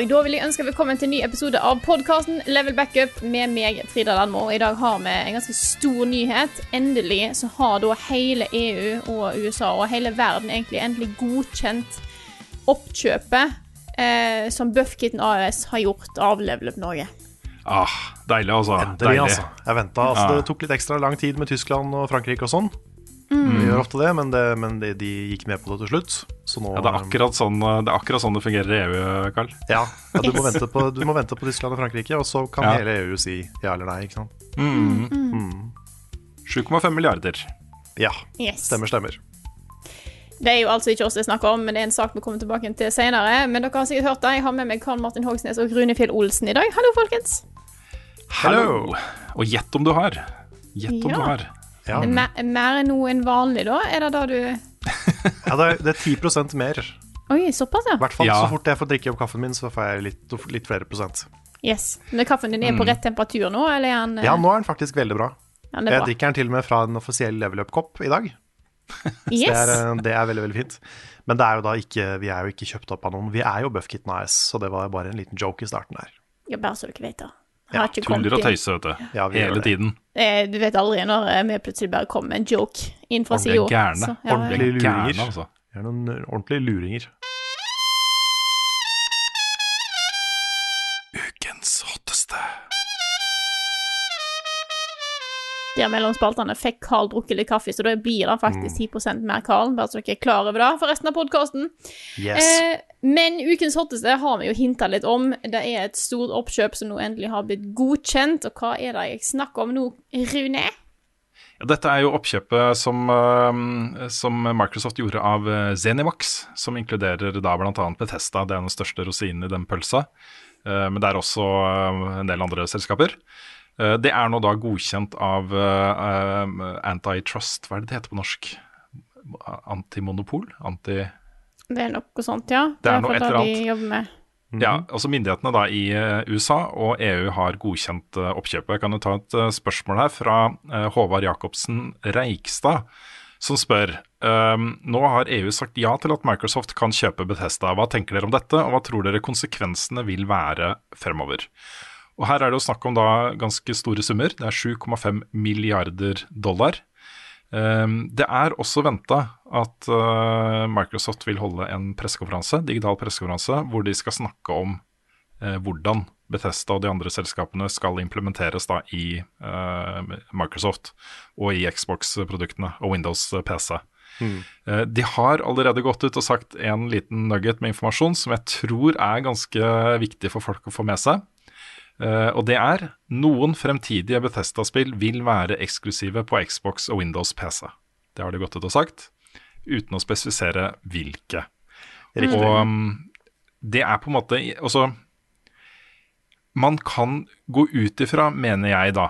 Og da vil jeg ønske velkommen til en ny episode av podkasten Level Backup med meg, Frida Landmo. I dag har vi en ganske stor nyhet. Endelig så har da hele EU og USA og hele verden egentlig endelig godkjent oppkjøpet eh, som Buffkitten AS har gjort av Level Up Norge. Ah, deilig, altså. Endelig, deilig. altså. Jeg ventet, altså. ah. Det tok litt ekstra lang tid med Tyskland og Frankrike og sånn. Vi gjør ofte det, men, det, men de, de gikk med på det til slutt. Så nå Ja, det, er akkurat sånn, det er akkurat sånn det fungerer i EU, Karl. Ja, ja, du, må vente på, du må vente på Tyskland og Frankrike, og så kan Ja. hele EU si ja eller nei. ikke sant? 7,5 milliarder. Ja, Yes. stemmer, stemmer. Det er jo altså ikke oss det er snakk om, men det er en sak vi kommer tilbake til senere. Men dere har sikkert hørt det. Jeg har med meg Karl Martin Hogsnes og Rune Fjell Olsen i dag. Hallo, folkens. Hallo! Og gjett om du har. Gjett om Ja. du har. Ja, Mer, mer enn noe enn vanlig, da? Er det da du ja det, er, det er 10% mer. Oi, såpass, ja. hvert fall Ja. så fort jeg får drikke opp kaffen min, så får jeg litt, litt flere prosent. Yes. Men kaffen din er på rett temperatur nå, eller er eh, Ja, nå er den faktisk veldig bra. ja, Jeg bra. drikker den til og med fra en offisiell level up-kopp i dag. Yes. Det, er, eh, det er veldig veldig fint. Men det er jo da ikke, vi er jo ikke kjøpt opp av noen. Vi er jo Buffkitten AS, så det var bare en liten joke i starten her. Ja, bare så dere vet det. Ja, Tuller og tøyser, vet du. Ja, vi Hele det. tiden. Eh, Du vet aldri når eh, vi plutselig bare kommer med en joke inn fra Ordentlig Ordentlige gærne. ordentlige ja, Ordentlig. Gærne, altså. Vi er noen ordentlige luringer. Ukens hotteste. Der mellom spaltene fikk Carl drukket litt kaffe, så da blir det faktisk 10% mer Carl. Bare så dere er klar over det for resten av podkasten. Yes. Eh, men ukens hotteste har vi jo hinta litt om. Det er et stort oppkjøp som nå endelig har blitt godkjent. Og hva er det jeg snakker om nå, Rune? Ja, dette er jo oppkjøpet som, eh, som Microsoft gjorde av eh, Zenimax, som inkluderer da bl.a. Bethesda. Det er den største rosinen i den pølsa. Eh, Men det er også en del andre selskaper. Det er nå da godkjent av Antitrust, hva er det det heter på norsk? Antimonopol? Anti... Det er noe sånt, ja. Det er noe et eller annet. jobber med. Ja, altså Myndighetene da i eh, USA og EU har godkjent eh, oppkjøpet. Jeg kan jo ta et eh, spørsmål her fra Håvard Jacobsen Reikstad, som spør um, Nå har EU sagt ja til at Microsoft kan kjøpe Bethesda. Hva tenker dere om dette, og hva tror dere konsekvensene vil være fremover? Og Her er det jo snakk om da ganske store summer. Det er 7,5 milliarder dollar. Ehm, det er også venta at eh, Microsoft vil holde en pressekonferanse, digital pressekonferanse hvor de skal snakke om eh, hvordan Bethesda og de andre selskapene skal implementeres da i eh, Microsoft og i Xbox-produktene og Windows PC. Mm. De har allerede gått ut og sagt en liten nugget med informasjon som jeg tror er ganske viktig for folk å få med seg. Eh, og det er noen fremtidige Bethesda-spill vil være eksklusive på Xbox og Windows PC. Det har de gått ut og sagt, uten å spesifisere hvilke. Riktig. Og um, det er på en måte Altså, man kan gå ut ifra, mener jeg da,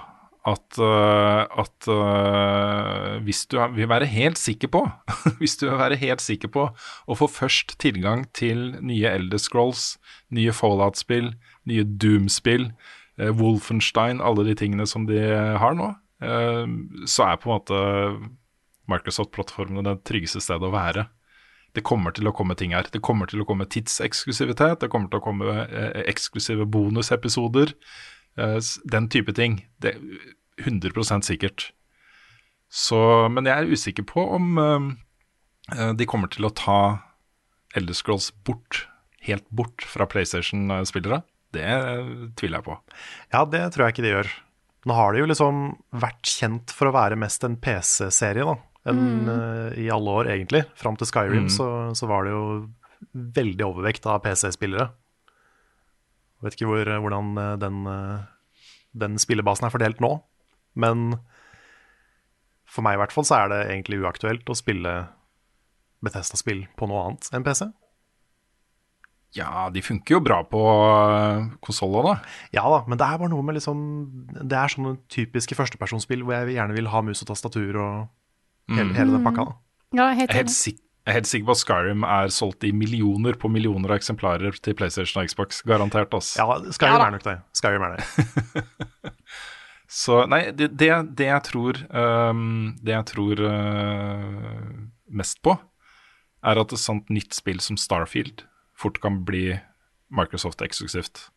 at, øh, at uh, hvis du vil være helt sikker på Hvis du vil være helt sikker på å få først tilgang til nye Elder Scrolls, nye Fallout-spill, nye Doom-spill, eh, Wolfenstein, alle de tingene som de har nå, eh, så er på en måte Microsoft-plattformene det tryggeste stedet å være. Det kommer til å komme ting her. Det kommer til å komme tidseksklusivitet, det kommer til å komme eh, eksklusive bonusepisoder. den type ting. Det er 100 sikkert. Så, men jeg er usikker på om de kommer til å ta Elder Scrolls bort, helt bort fra PlayStation-spillere. Det eh, tviler jeg på. Ja, det tror jeg ikke de gjør. Nå har de jo liksom vært kjent for å være mest en PC-serie, da. enn uh, i alle år, egentlig. Fram til Skyrim Mm. så, så var det jo veldig overvekt av PC-spillere. Vet ikke hvor, hvordan eh, den, eh, den spillebasen er fordelt nå, men for meg i hvert fall så er det egentlig uaktuelt å spille Bethesda-spill på noe annet enn PC. Ja, de funker jo bra på konsoller, da. Ja da, men det er bare noe med liksom Det er sånne typiske førstepersonsspill hvor jeg gjerne vil ha mus og tastatur og hele, hele den pakka. da. Ja, helt Jeg er helt, enig. jeg er helt sikker på at Skyrim er solgt i millioner på millioner av eksemplarer til PlayStation og Xbox. Garantert, ass. Ja, Skyrim Ja er nok det. Skyrim er det. Så nei, det, det, det jeg tror um, Det jeg tror uh, mest på, er at et sånt nytt spill som Starfield fort kan bli Microsoft eksklusivt.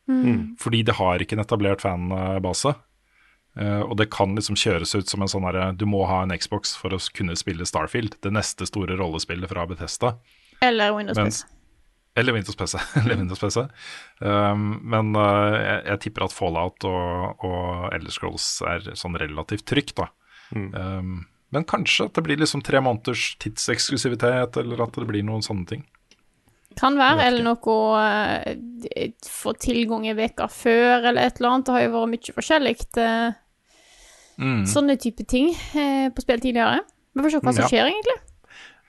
Fordi det har ikke en etablert fanbase. Uh, og det kan liksom kjøres ut som en sånn herre Du må ha en Xbox for å kunne spille Starfield, det neste store rollespillet fra Bethesda. Eller Windows Mens- PC. Eller Windows PC. Eller Windows PC. Um, men uh, jeg, jeg tipper at Fallout og, og Elder Scrolls er sånn relativt trygt, da. Um, men kanskje at det blir liksom tre måneders tidseksklusivitet, eller at det blir noen sånne ting. Kan være, eller noe å Få tilgang i veka før, eller et eller annet. Det har jo vært mye forskjellig. eh, Mm. Sånne type ting eh, på spill tidligere. Vi får se hva som Ja. skjer, egentlig.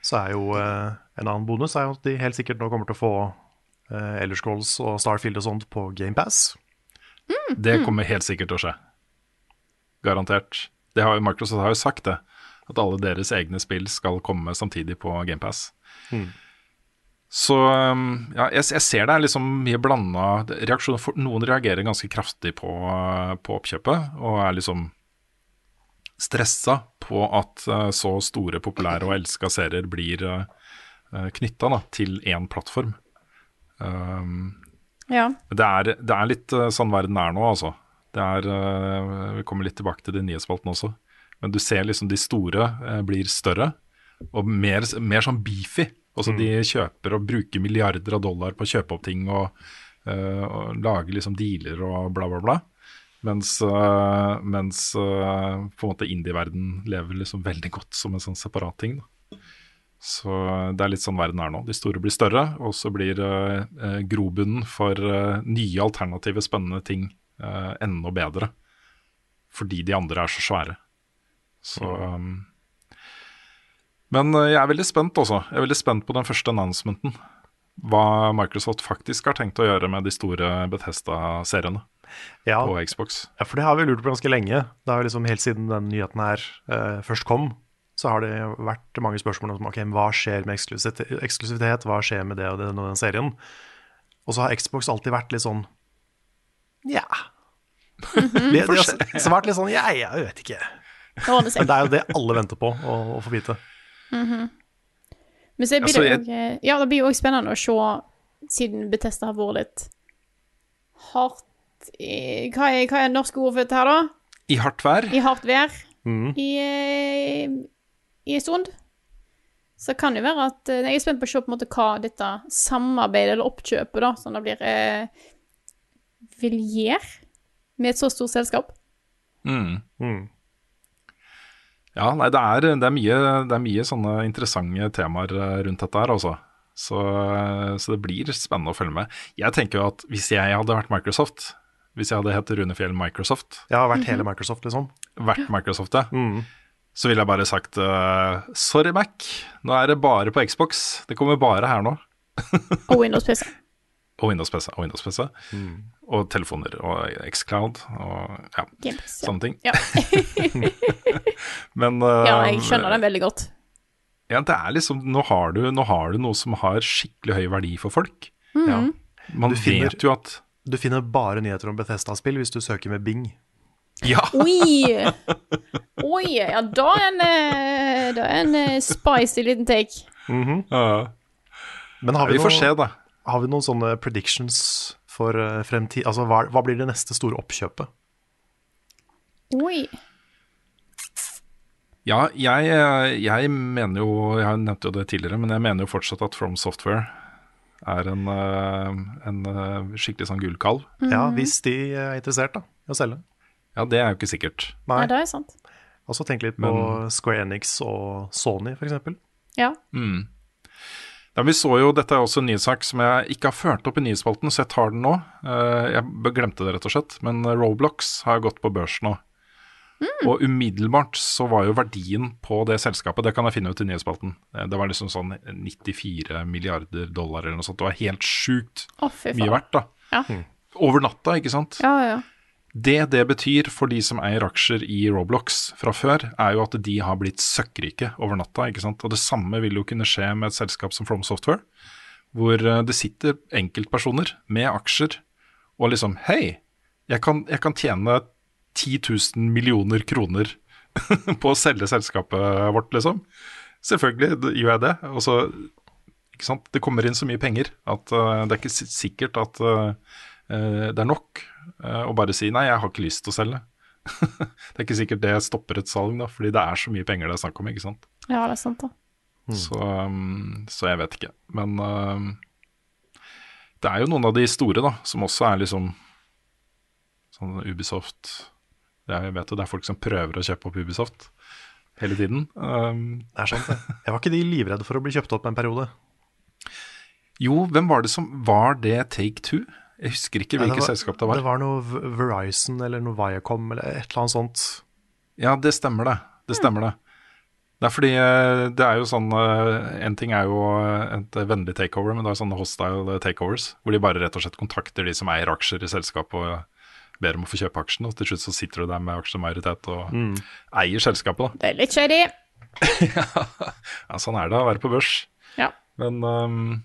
Så er jo eh, en annen bonus er jo at de helt sikkert nå kommer til å få uh, Elder Scrolls og Starfield og sånt på GamePass. Det kommer helt sikkert til å skje. Garantert. Det har, jo- Microsoft har jo sagt det, at alle deres egne spill skal komme samtidig på GamePass. Så um, ja, jeg, jeg ser det er liksom mye blanda reaksjoner. For noen reagerer ganske kraftig på, uh, på oppkjøpet, og er liksom stressa på at uh, så store, populære og elska serier blir uh, knytta til én plattform. Um, Ja. det er, det er litt sånn verden er nå, altså. Det er, vi kommer litt tilbake til de nye nyhetsspalten også. Men du ser liksom de store blir større, og mer, mer sånn beefy. Altså De kjøper og bruker milliarder av dollar på å kjøpe opp ting og, uh, og lage liksom dealer og bla, bla, bla. Mens, uh, mens uh, på en måte indie-verden lever liksom veldig godt som en sånn separat ting. da. Så det er litt sånn verden er nå. De store blir større, og så blir eh, grobunnen for nye alternative, spennende ting enda bedre. Fordi de andre er så svære. Så um, Men eh, jeg er veldig spent også. Jeg er veldig spent på den første announcementen. Hva Microsoft faktisk har tenkt å gjøre med de store Bethesda-seriene Ja, på Xbox. ja, for det har vi lurt på ganske lenge. Det har jo liksom Helt siden den nyheten her eh, først kom, så har det vært mange spørsmål om ok, hva skjer med eksklusivitet, hva skjer med det og den og den serien. Og så har Xbox alltid vært litt sånn ja. De, de har s- svart litt sånn ja, jeg vet ikke. Men det er jo det alle venter på å, å få vite. Men så blir Altså, det jeg- jo Ja, det blir jo også spennende å se, siden Betesta har vært litt hardt i Hva er, hva er norske ord for dette her, da? I hardt vær. I hardt vær Mhm. i, eh, i en stund. Så kan det jo være at eh, Jeg er spent på å se på en måte hva dette samarbeidet eller oppkjøpet da, som det blir, eh, vil gjøre med et så stort selskap. Mm. Mm. Ja, nei, det er, det, er mye, det er mye sånne interessante temaer eh, rundt dette her, altså. Så, eh, så det blir spennende å følge med. Jeg tenker jo at hvis jeg hadde vært Microsoft, hvis jeg hadde hett Runefjell Microsoft, har vært hele Microsoft, liksom. vært Microsoft, ja, Mm. så ville jeg bare sagt uh, sorry, Mac, nå er det bare på Xbox. Det kommer bare her nå. Og Windows PC. Og Windows PC. Og, Windows PC, Mm. Og telefoner og Xcloud og ja, Gamepass, ja. sånne ting. Ja. Men uh, ja, jeg skjønner den veldig godt. Ja, det er liksom, nå har, du, nå har du noe som har skikkelig høy verdi for folk. Ja. Man Du finner- vet jo at Du finner bare nyheter om Bethesda-spill hvis du søker med Bing. Ja, Oi! Oi, ja, da er en, eh, da er en eh, spicy liten take. ja. Men har vi, vi får noe- se, da. har vi noen sånne predictions for eh, fremtid? Altså, hva, hva blir det neste store oppkjøpet? Oi. Ja, jeg, eh, jeg mener jo Jeg nevnte jo det tidligere, men jeg mener jo fortsatt at From Software er en, eh, en skikkelig sånn gullkalv. Ja, hvis de er interessert da, i å selge. Ja, det er jo ikke sikkert. Nei, Nei, det er sant. Og så tenk litt på Men- Square Enix og Sony, f.eks. Ja. Ja, vi så jo, Dette er også en nyhetssak som jeg ikke har ført opp i nyhetsspalten, så jeg tar den nå. Eh, Jeg glemte det, rett og slett. Men Roblox har gått på børs nå. Og umiddelbart så var jo verdien på det selskapet Det kan jeg finne ut i nyhetsspalten. Eh, Det var liksom sånn 94 milliarder dollar eller noe sånt. Det var helt sjukt oh, mye verdt, da. Ja. Over natta, ikke sant? Ja, ja. Det det betyr for de som eier aksjer i Roblox fra før, er jo at de har blitt søkkrike over natta. ikke sant? Og det samme vil jo kunne skje med et selskap som From Software, hvor eh, det sitter enkeltpersoner med aksjer og liksom Hei, jeg kan, jeg kan tjene 10 000 millioner kroner på å selge selskapet vårt, liksom. Selvfølgelig gjør jeg det. Og så, ikke sant? Det kommer inn så mye penger at uh, det er ikke sikkert at eh, det er nok eh, å bare si nei, jeg har ikke lyst til å selge. det er ikke sikkert det stopper et salg, da, fordi det er så mye penger det er snakk om. ikke sant? ja, det er sant, da. Så, um, så jeg vet ikke. Men uh, det er jo noen av de store da, som også er liksom sånn Ubisoft det er, Jeg vet det er folk som prøver å kjøpe opp Ubisoft hele tiden. Um, Det er sant, det. Jeg var ikke de livredde for å bli kjøpt opp en periode. jo, hvem var det som Var det Take Two? Jeg husker ikke hvilket var, selskap det var. Det var noe Verizon eller noe Viacom eller et eller annet sånt. Ja, det stemmer det. Det stemmer det. Det er fordi eh, det er jo sånn eh, En ting er jo eh, et vennlig takeover, men det er sånne hostile takeovers. Hvor de bare rett og slett kontakter de som eier aksjer i selskapet og ber om å få kjøpe aksjene. Og til slutt så sitter du der med aksjemajoritet og eier selskapet, Det er litt shady. Ja, sånn er det å være på børs. Ja. Men ja.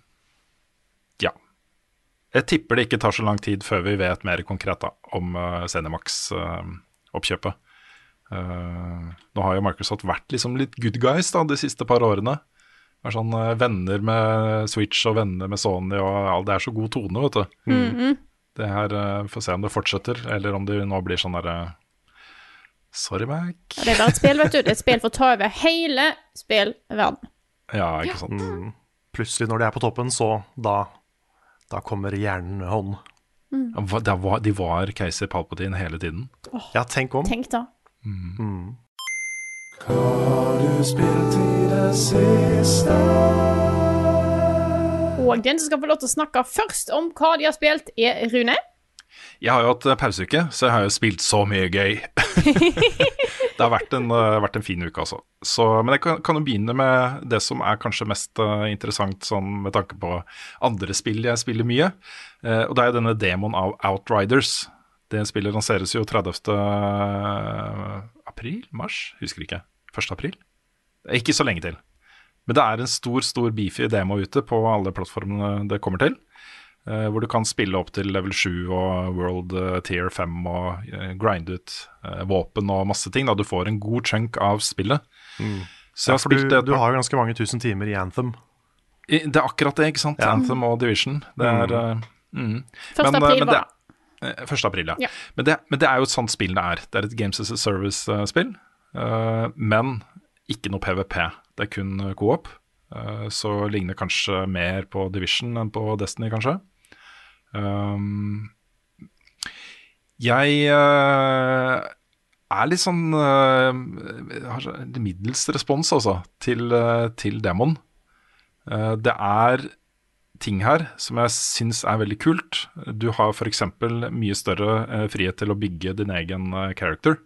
Jeg tipper det ikke tar så lang tid før vi vet mer konkret da, om uh, Zenimax-oppkjøpet. Eh, nå har jo Microsoft vært liksom litt good guys da, de siste par årene. Vært sånn uh, Venner med Switch og venner med Sony og Det er så god tone, vet du. Det her uh, Får se om det fortsetter, eller om det nå blir sånn derre Sorry, Mac. Det er bare et spill, vet du. Det er et spill for å ta over hele spillverden. Ja, ikke sant. Plutselig, når de er på toppen, så da, da kommer jernhånd. Mm. det var, de var keiser Palpatine hele tiden. Ja, tenk om. Tenk da. Hva har du spilt i det siste? Og den som skal få lov til å snakke først om hva de har spilt, er Rune. Jeg har jo hatt eh, pauseuke, så jeg har jo spilt så mye gøy. det har vært en, eh, vært en fin uke, altså. Så, men jeg kan, kan jo begynne med det som er kanskje mest eh, interessant sånn, med tanke på andre spill jeg spiller mye. Eh, og det er jo denne demoen av Outriders. Det spillet lanseres jo 30. april? Mars? Husker ikke. 1. april? Ikke så lenge til. Men det er en stor, stor beefy demo ute på alle plattformene det kommer til. Eh, hvor du kan spille opp til level 7 og World eh, Tier 5 og eh, grinde ut våpen og masse ting. Da du får en god chunk av spillet. Så jeg Mm. Har spilt det et du har jo ganske mange tusen timer i Anthem. I- Det er akkurat det, ikke sant? Ja. Anthem og Division. Det er eh, mm. 1. Men, eh, april men det- var det. 1. april, ja. Ja. Men, det, men det er jo et sånt spill det er. Det er et Games as a Service-spill, men ikke noe PVP. Det er kun co-op. Eh, så ligner kanskje mer på Division enn på Destiny, kanskje. Um, jeg uh, er litt sånn uh, har middels respons, altså, til, uh, til Demon. Uh, det er ting her som jeg syns er veldig kult. Du har f.eks. mye større frihet til å bygge din egen character.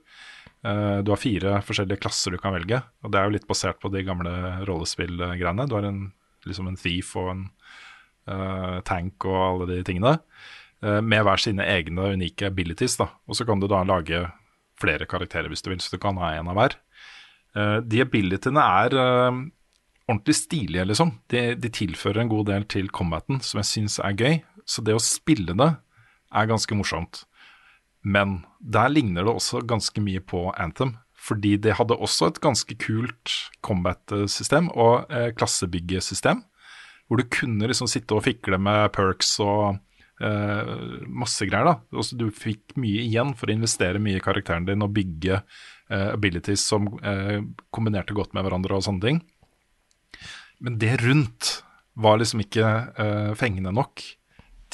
Du har fire forskjellige klasser du kan velge, og det er jo litt basert på de gamle rollespillgreiene. Du har en, liksom en thief og en tank og alle de tingene, eh, med hver sine egne unike abilities. da. Og så kan du da lage flere karakterer hvis du vil, så du kan ha en av hver. Eh, de abilityene er eh, ordentlig stilige, liksom. De, de tilfører en god del til combaten som jeg syns er gøy. Så det å spille det er ganske morsomt. Men der ligner det også ganske mye på Anthem. Fordi det hadde også et ganske kult combat-system og eh, klassebyggesystem. Hvor du kunne liksom sitte og fikle med perks og uh, masse greier. da. Også du fikk mye igjen for å investere mye i karakteren din og bygge uh, abilities som uh, kombinerte godt med hverandre og sånne ting. Men det rundt var liksom ikke fengende nok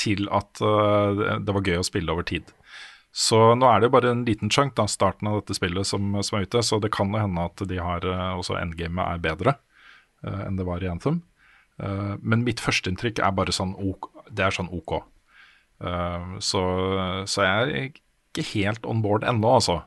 til at det- var gøy å spille over tid. Så nå er det jo bare en liten chunk, da, starten av dette spillet, som, som er ute. Så det kan jo hende at de har også endgamet er bedre uh, enn det var i Anthem. Uh, men mitt førsteinntrykk er bare sånn OK. Det er sånn OK. så, så jeg er ikke helt on board ennå, altså.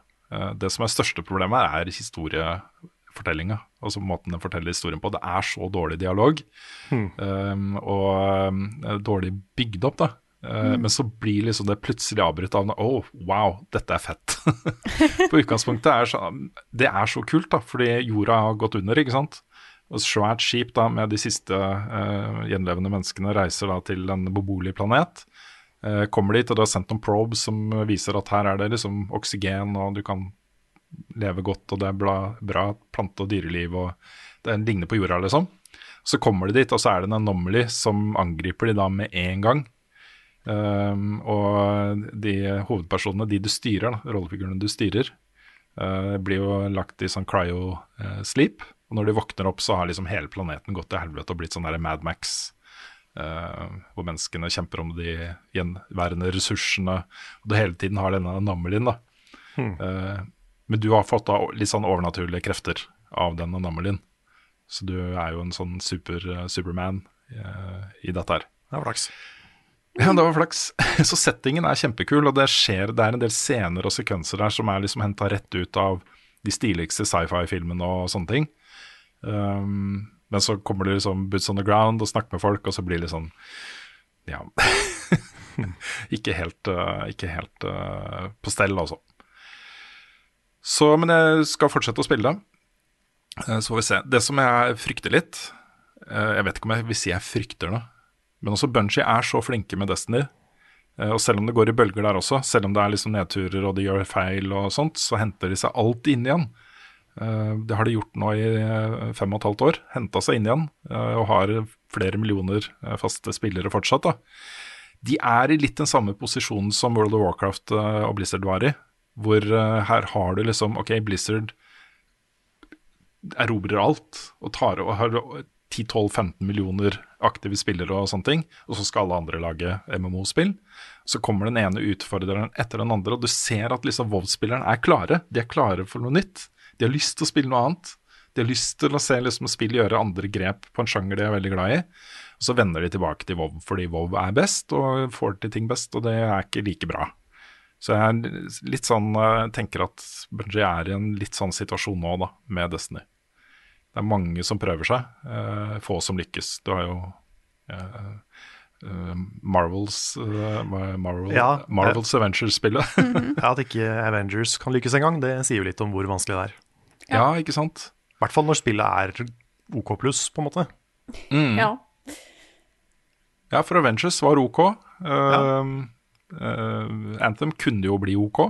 det som er største problemet, er historiefortellinga. Altså måten den forteller historien på. Det er så dårlig dialog. Um, og dårlig bygd opp, da. Mm. Men så blir liksom det plutselig avbrutt av oh, wow, dette er fett. På utgangspunktet er så, Det er så kult, da, fordi jorda har gått under, ikke sant. Svært skip da med de siste uh, gjenlevende menneskene reiser da til en beboelig planet. Uh, kommer dit, og det har sendt noen probes som viser at her er det liksom oksygen, og du kan leve godt, og det er bra, bra plante- og dyreliv, og det ligner på jorda, liksom. Så kommer de dit, og så er det en anomaly som angriper de da med en gang. Um, og de hovedpersonene, de du styrer, da, rollefigurene du styrer, uh, blir jo lagt i sånn cryo-sleep. Og når de våkner opp, så har liksom hele planeten gått til helvete og blitt sånn der Mad Max. Uh, hvor menneskene kjemper om de gjenværende ressursene. Og du hele tiden har denne anomalien, da. Hmm. Uh, men du har fått da litt sånn overnaturlige krefter av den anomalien. Så du er jo en sånn super, Superman i dette her. Det var flaks. Ja, det var flaks. Så settingen er kjempekul, og det skjer, det er en del scener og sekvenser der som er liksom henta rett ut av de stiligste sci-fi-filmene og sånne ting. Um, men så kommer det liksom boots on the ground og snakker med folk, og så blir det sånn Ja. ikke helt, uh, ikke helt uh, på stell, altså. Så, men jeg skal fortsette å spille. Uh, så får vi se. Det som jeg frykter litt Jeg vet ikke om jeg vil si jeg frykter noe, men også Bunji er så flinke med Destiny. Og selv om det går i bølger der også, selv om det er liksom nedturer og de gjør feil og sånt, så henter de seg alltid inn igjen. Det har de gjort nå i fem og et halvt år. Henta seg inn igjen og har flere millioner faste spillere fortsatt. da. De er i litt den samme posisjonen som World of Warcraft og Blizzard var i. Hvor her har du liksom OK, Blizzard erobrer alt og tar og har 10-12-15 millioner aktive spillere og sånne ting, og så skal alle andre lage MMO-spill. Så kommer den ene utfordreren etter den andre, og du ser at liksom WoW-spillerne er klare. De er klare for noe nytt. De har lyst til å spille noe annet. De har lyst til å se liksom, spill gjøre andre grep på en sjanger de er veldig glad i. Og så vender de tilbake til WoW fordi WoW er best og får til ting best, og det er ikke like bra. Så jeg litt sånn, tenker at Bungie er i en litt sånn situasjon nå, da, med Destiny. Det er mange som prøver seg, uh, få som lykkes. Du har jo uh, Marvels, Marvel, Ja, Marvels Avengers-spillet. Ja, At ikke Avengers kan lykkes engang, det sier jo litt om hvor vanskelig det er. ja, ikke sant? I hvert fall når spillet er OK pluss, på en måte. Mm. Ja. Ja, for Avengers var OK. Anthem kunne jo bli OK.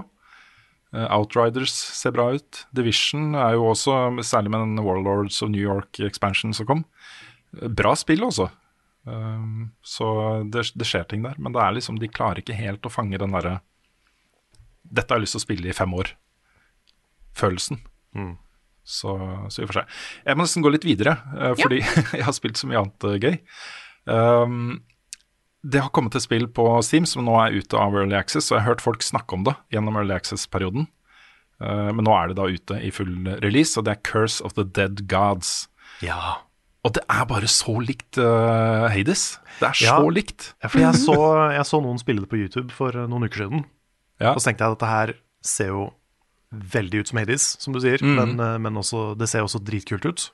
Uh, Outriders ser bra ut. Division er jo også, særlig med den Warlords of New York expansion som kom, uh, bra spill, altså. Um, så det, det, skjer ting der. Men det er liksom, de klarer ikke helt å fange den derre Dette har jeg lyst til å spille i fem år. Følelsen. Mm. Så, så vi får se. Jeg må nesten gå litt videre, uh, fordi jeg har spilt så mye annet gøy. Um, det har kommet et spill på Steam som nå er ute av Early Access, og jeg har hørt folk snakke om det gjennom Early Access-perioden. Uh, men nå er det da ute i full release, og det er Curse of the Dead Gods. Ja. Og det er bare så likt uh, Hades. Det er Ja. så likt. Ja, for jeg så, jeg så noen spille det på YouTube for eh, noen uker siden. Ja. Og så tenkte jeg at dette her ser jo veldig ut som Hades, som du sier. Mm. Men, eh, men også, det ser også dritkult ut.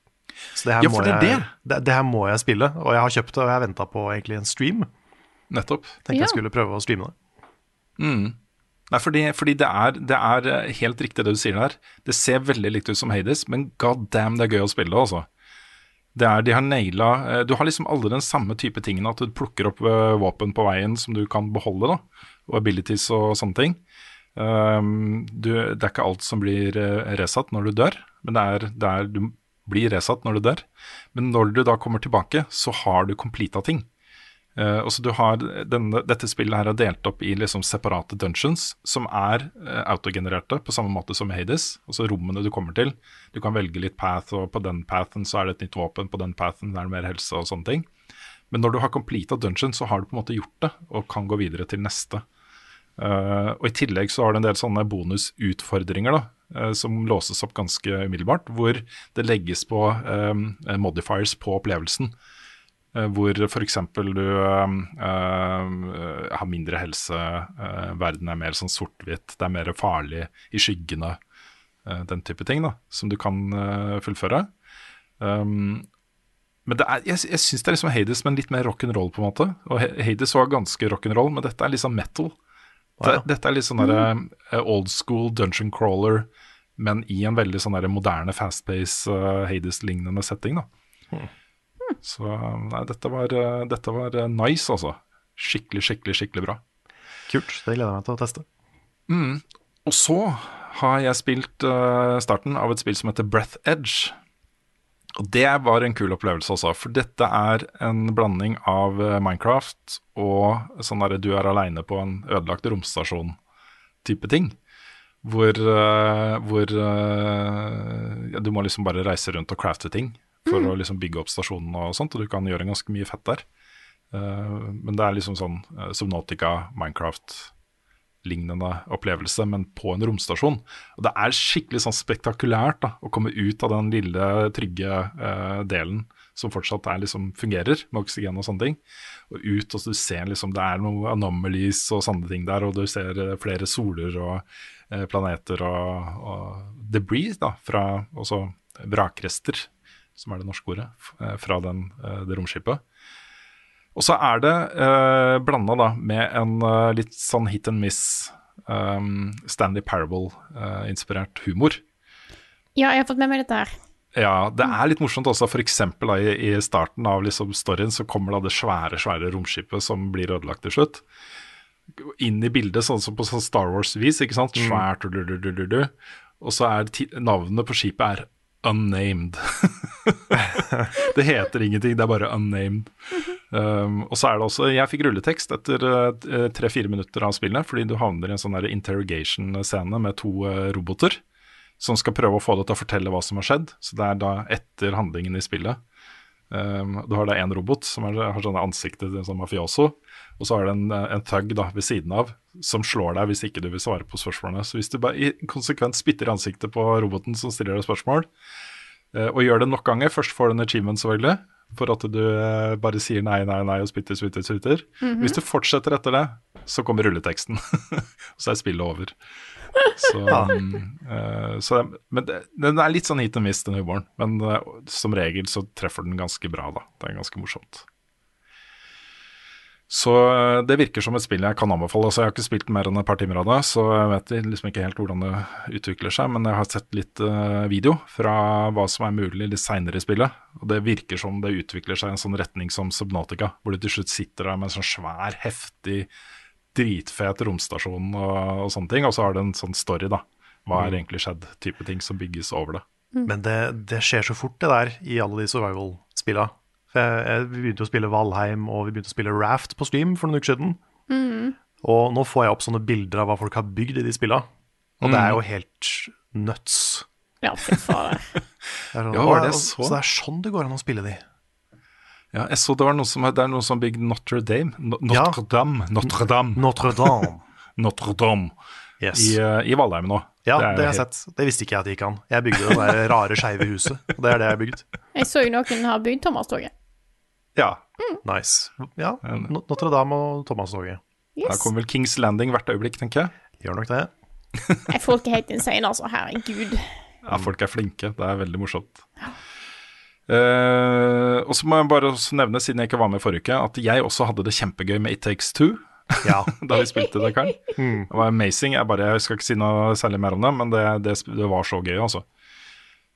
Så det her, Ja, må det er jeg, det. det, det her må jeg spille. Og jeg har kjøpt det, og jeg har venta på egentlig en stream. Nettopp. Tenkte Ja. jeg skulle prøve å streame det. Nei, fordi, fordi det, er, det er eh, helt riktig det du sier der. Det ser veldig likt ut som Hades, men god damn, det er gøy å spille det, altså. Det er, de har naila eh, Du har liksom alle den samme type tingene, at du plukker opp eh, våpen på veien som du kan beholde, da. Og abilities og sånne ting. Um, du, det er ikke alt som blir uh, resatt når du dør, men det er, det er Du blir resatt når du dør. Men når du da kommer tilbake, så har du completa ting. Uh, og så du har denne, Dette spillet her er delt opp i liksom separate dungeons, som er uh, autogenererte på samme måte som Hades. Altså rommene du kommer til. Du kan velge litt path, og på den pathen så er det et nytt våpen, på den pathen er det mer helse og sånne ting. Men når du har completa dungeon, så har du på en måte gjort det, og kan gå videre til neste. Uh, og I tillegg så har du en del sånne bonusutfordringer da, eh, som låses opp ganske umiddelbart, hvor det legges på um, modifiers på opplevelsen. Eh, hvor f.eks. du eh, eh, har mindre helse, eh, verden er mer sånn sort-hvitt, det er mer farlig i skyggene, eh, den type ting da, som du kan fullføre. Um, men det er, jeg, jeg syns det er liksom Hades, men litt mer rock'n'roll, på en måte. Og Hades var ganske rock'n'roll, men dette er liksom metal. Det, ja. Dette er litt sånn eh, old school dungeon crawler, men i en veldig sånn moderne fast-pace uh, Hades-lignende setting, da. Så nei, dette var, dette var eh, nice, altså. Skikkelig, skikkelig, skikkelig bra. Kult. Det gleder jeg meg til å teste. Og så har jeg spilt uh, starten av et spill som heter Breath Edge. Og det var en kul opplevelse altså. for dette er en blanding av eh, Minecraft og sånn derre du er aleine på en ødelagt romstasjon-type ting. Hvor, uh, hvor uh, ja, du må liksom bare reise rundt og crafte ting for å liksom bygge opp stasjonen og sånt, og du kan gjøre ganske mye fett der. Uh, men det er liksom sånn uh, Subnotica, Minecraft lignende opplevelse, men på en romstasjon. Og det er skikkelig sånn spektakulært da, å komme ut av den lille, trygge uh, delen som fortsatt er, liksom, fungerer, med oksygen og sånne ting. Og ut, og så du ser liksom det er noe anomalies og sånne ting der, og du ser eh, flere soler og eh, planeter og, og debris da, fra også vrakrester, som er det norske ordet, eh, fra den, eh, det romskipet. Og så er det eh, blanda med en eh, litt sånn hit and miss um, Stanley Parable-inspirert humor. Ja, jeg har fått med meg dette her. Ja, det er litt morsomt også, for eksempel da, i, i starten av liksom storyen så kommer da det svære, svære romskipet som blir ødelagt til slutt. Inn i bildet, sånn som på sånn Star Wars-vis, ikke sant? Svært, du, du, du, du, du. Og så er navnet på skipet er unnamed. det heter ingenting, det er bare unnamed. Um, og så er det også Jeg fikk rulletekst etter eh, tre-fire minutter av spillet, fordi du havner i en sånn interrogation-scene med to eh, roboter som skal prøve å få deg til å fortelle hva som har skjedd. Så det er da etter handlingen i spillet. Um, du har da én robot som er, har sånne ansikter som mafioso, og så har du en, en thug da ved siden av som slår deg hvis ikke du vil svare på spørsmålene. Så hvis du bare konsekvent spytter ansiktet på roboten som stiller deg spørsmål, uh, og gjør det nok ganger, først får du en achievement selvfølgelig, for at du uh, bare sier nei, nei, nei og spytter, spytter, spytter. Hvis du fortsetter etter det, så kommer rulleteksten. og så er spillet over. Så, ja. uh, så Men det, den er litt sånn hit and miss, den humoren. Men uh, som regel så treffer den ganske bra, da. Det er ganske morsomt. Så uh, det virker som et spill jeg kan anbefale. Altså, jeg har ikke spilt mer enn et par timer av det, så jeg vet liksom ikke helt hvordan det utvikler seg. Men jeg har sett litt video fra hva som er mulig litt seinere i spillet. Og det virker som det utvikler seg i en sånn retning som Subnautica, hvor du til slutt sitter der med en sånn svær, heftig, dritfet romstasjon og, og sånne ting. Og så har det en sånn story, da. Hva er egentlig skjedd? Type ting som bygges over det. Men det, det skjer så fort, det der, i alle de survival-spilla. Vi begynte å spille Valheim, og vi begynte å spille Raft på stream for noen uker siden. Og nå får jeg opp sånne bilder av hva folk har bygd i de spilla. Og det er jo helt nuts. Ja, fy faen. Det er sånn, Ja, var det så?» så det er sånn det går an å spille de. Ja, jeg så det var noen som, det er noe som bygd Notre Dame. No, Ja. Notre Dame. Notre Dame. Notre-Dame. Notre Dame. Yes. I, eh, I Valheim nå. Ja, det, det har jeg helt- sett. Det visste ikke jeg at det gikk an. Jeg bygde det der rare skeive huset, og det er det jeg har bygd. Jeg så jo noen har bygd Thomas-toget. Ja. Nice. Ja, Notre-Dame og Thomas-toget. Yes. Der kommer vel Kings Landing hvert øyeblikk, tenker jeg. Gjør nok det. Folk er helt insane, altså. Herregud. Ja, folk er flinke. Det er veldig morsomt. Eh, og så må jeg bare også nevne, siden jeg ikke var med forrige uke, at jeg også hadde det kjempegøy med It Takes Two. Ja. da vi spilte det, Karl. Det var amazing. Jeg, bare, jeg skal ikke si noe særlig mer om det, men det, det, det var så gøy, altså.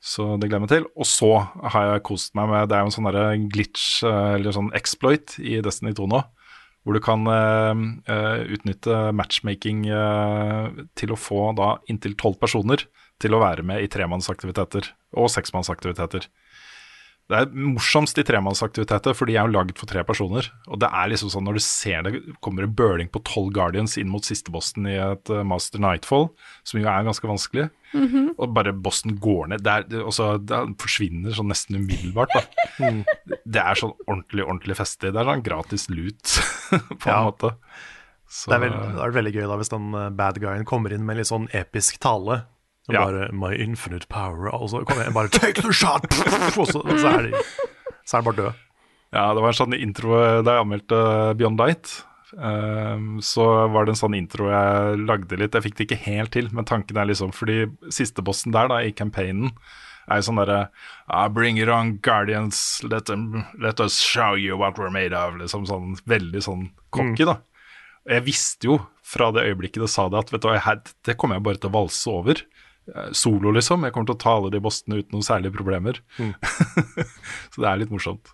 Så det gleder jeg meg til. Og så har jeg kost meg med Det er jo en sånn glitch, eh, eller sånn exploit, i Destiny 2 nå. Hvor du kan eh, utnytte matchmaking uh, til å få da inntil tolv personer til å være med i tremannsaktiviteter og seksmannsaktiviteter. Det er morsomst i tremannsaktiviteter, for de er jo lagd for tre personer. Og det er liksom sånn når du ser det kommer en burning på tolv Guardians inn mot siste bossen i et eh, Master Nightfall, som jo er ganske vanskelig, og bare bossen går ned er, det, også, det forsvinner sånn nesten umiddelbart. Da. Det er sånn ordentlig, ordentlig festlig. Det er sånn gratis loot, på en Ja. måte. Så, Det er, veld, det er veldig gøy da hvis den eh, bad guyen kommer inn med litt sånn episk tale. Og Ja. bare 'My infinite power', og så kommer jeg bare 'Take the shot!' Og så, så, er, de, så er de, bare døde. Ja, det var en sånn intro da jeg anmeldte Beyond Light. Um, så var det en sånn intro jeg lagde litt. Jeg fikk det ikke helt til, men tanken er liksom Fordi siste bossen der, da, i campaignen, er jo sånn derre ah, Bring it on, Guardians. Let, them, let us show you what we're made of. Liksom sånn veldig sånn cocky, da. Jeg visste jo fra det øyeblikket det sa det, at vet du, hva, det kommer jeg bare til å valse over. Eh, Solo, liksom. Jeg kommer til å ta alle de bossene uten noen særlige problemer. så det er litt morsomt.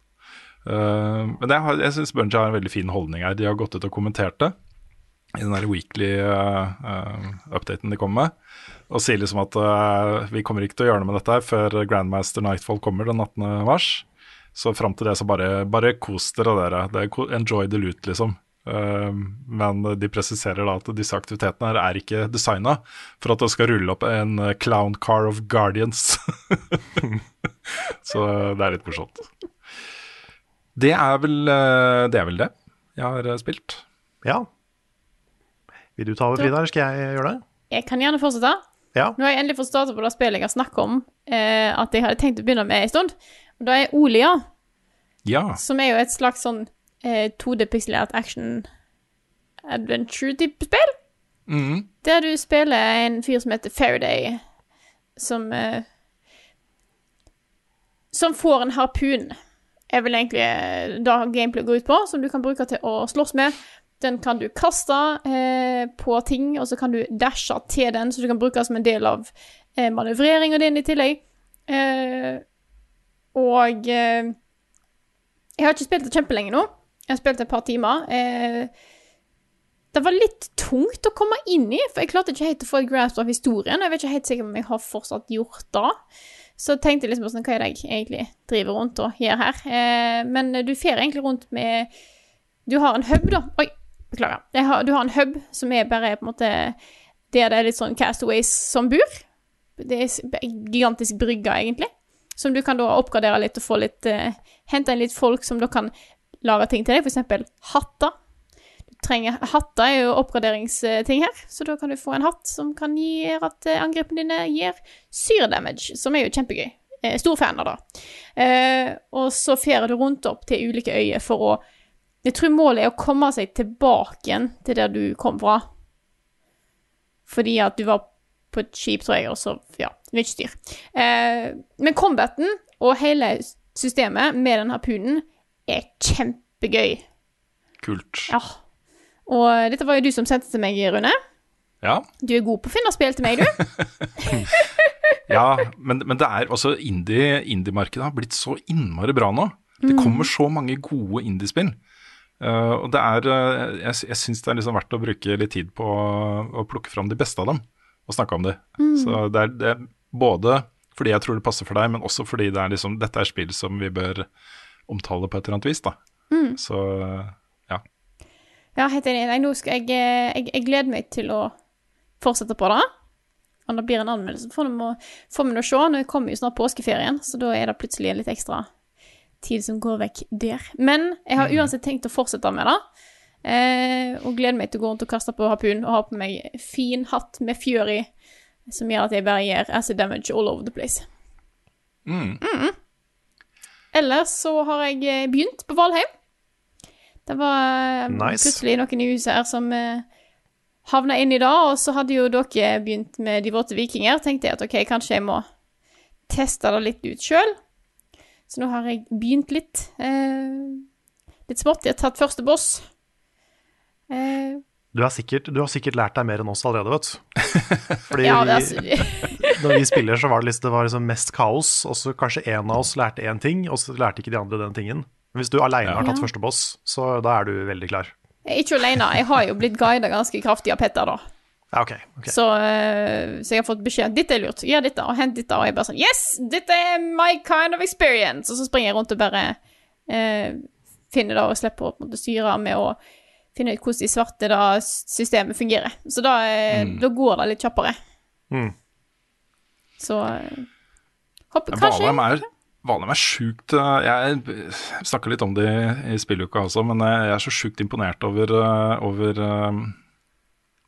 Uh, men jeg, har- jeg syns Bunji har en veldig fin holdning her. De har gått ut og kommentert det i den der weekly uh, uh, updaten de kommer med. Og sier liksom at vi kommer ikke til å gjøre noe med dette her før Grandmaster Nightfall kommer den 18. mars. Så fram til det så bare, bare kos dere, dere. Det er enjoy the loot, liksom. Uh, men de presiserer da at disse aktivitetene her er ikke designa for at det skal rulle opp en uh, clown car of guardians. så det er litt morsomt. Det er vel eh, det, er vel det jeg har eh, spilt. Ja. Vil du ta over, Frida, eller skal jeg gjøre det? Jeg kan gjerne fortsette. Ja. Nå har jeg endelig fått starte på det spillet jeg har snakket om eh, at jeg hadde tenkt å begynne med en stund. Og det er Olia, Ja. som er jo et slags sånn eh, 2D-pikselert action adventure-type spill. Mhm. Der du spiller en fyr som heter Faraday, som eh, Som får en harpun, er vel egentlig da det gameplay går ut på, som du kan bruke til å slåss med. Den kan du kaste eh, på ting, og så kan du dashe til den, så du kan bruke den som en del av eh, manøvreringa din i tillegg. Eh, og eh, Jeg har ikke spilt det kjempelenge nå. Jeg spilte et par timer. Eh, det var litt tungt å komme inn i, for jeg klarte ikke helt å få et grasp av historien. Jeg vet ikke helt sikkert om jeg har fortsatt gjort det. Så tenkte jeg liksom sånn, hva er det jeg egentlig driver rundt og gjør her? Eh, men du fer egentlig rundt med Du har en hub, da. Oi, beklager. Har, du har en hub som er bare på en måte Der det er litt sånn castaways som bor. Det er en gigantisk brygge, egentlig. Som du kan da oppgradere litt og få litt eh, Hente inn litt folk som da kan lage ting til deg, f.eks. hatter trenger Hatter er jo oppgraderingsting her, så da kan du få en hatt som kan gjøre at eh, angrepene dine gir syredamage, som er jo kjempegøy. Eh, stor fan av det. Eh, og så fer du rundt opp til ulike øyer for å Jeg tror målet er å komme seg tilbake igjen til der du kom fra. Fordi at du var på et skip, tror jeg, og så Ja, mye styr. Eh, men combaten og hele systemet med den harpunen er kjempegøy. Kult. Ja. Og dette var jo du som sendte til meg, Rune. Ja, Du er god på å finne spill til meg, du. ja men, men det er altså indie- indie-markedet har blitt så innmari bra nå. Det kommer så mange gode indiespill. Uh, og det er uh, Jeg, jeg syns det er liksom verdt å bruke litt tid på å, å plukke fram de beste av dem og snakke om de. Så det er, det er både fordi jeg tror det passer for deg, men også fordi det er liksom, dette er spill som vi bør omtale på et eller annet vis. da. Så ja. Ja, helt enig. Nå skal jeg, eh, jeg Jeg gleder meg til å fortsette på det. Om det blir en anmeldelse, får vi får vi nå se. Nå kommer jo snart påskeferien, så da er det plutselig litt ekstra tid som går vekk der. Men jeg har uansett tenkt å fortsette med det. Eh, og gleder meg til å gå rundt og kaste på harpun og ha på meg fin hatt med fjør i, som gjør at jeg bare gjør acid damage all over the place. Mm. Ellers så har jeg eh, begynt på Valheim. Det var eh, Nice. plutselig noen i huset her som eh, havna inn i det, og så hadde jo dere begynt med De våte vikinger. Tenkte jeg at OK, kanskje jeg må teste det litt ut sjøl. Så nå har jeg begynt litt. Eh, litt smått. Jeg har tatt første boss. Eh, Du, er sikkert, du har sikkert lært deg mer enn oss allerede, vet du. Fordi ja, det, vi, altså, når vi spiller, så var det, liksom, det var liksom mest kaos, og så kanskje en av oss lærte én ting, og så lærte ikke de andre den tingen. Men hvis du aleine har tatt første boss, så da er du veldig klar. jeg er ikke alene. Jeg har jo blitt guida ganske kraftig av Petter, da. Ja, okay, okay. Så, eh, så jeg har fått beskjed Dette er lurt. Gjør dette, og hent dette. Og jeg bare sånn Yes! Dette er my kind of experience! Og så springer jeg rundt og bare eh, finner det, og slipper å måte styre med å finne ut hvordan de svarte da systemet fungerer. Så da, mm. da går det litt kjappere. Mm. Så hopp, kanskje Valheim er, Valheim er sjukt eh, Jeg snakka litt om det i spilluka også, men eh, jeg er så sjukt imponert over, eh, over eh,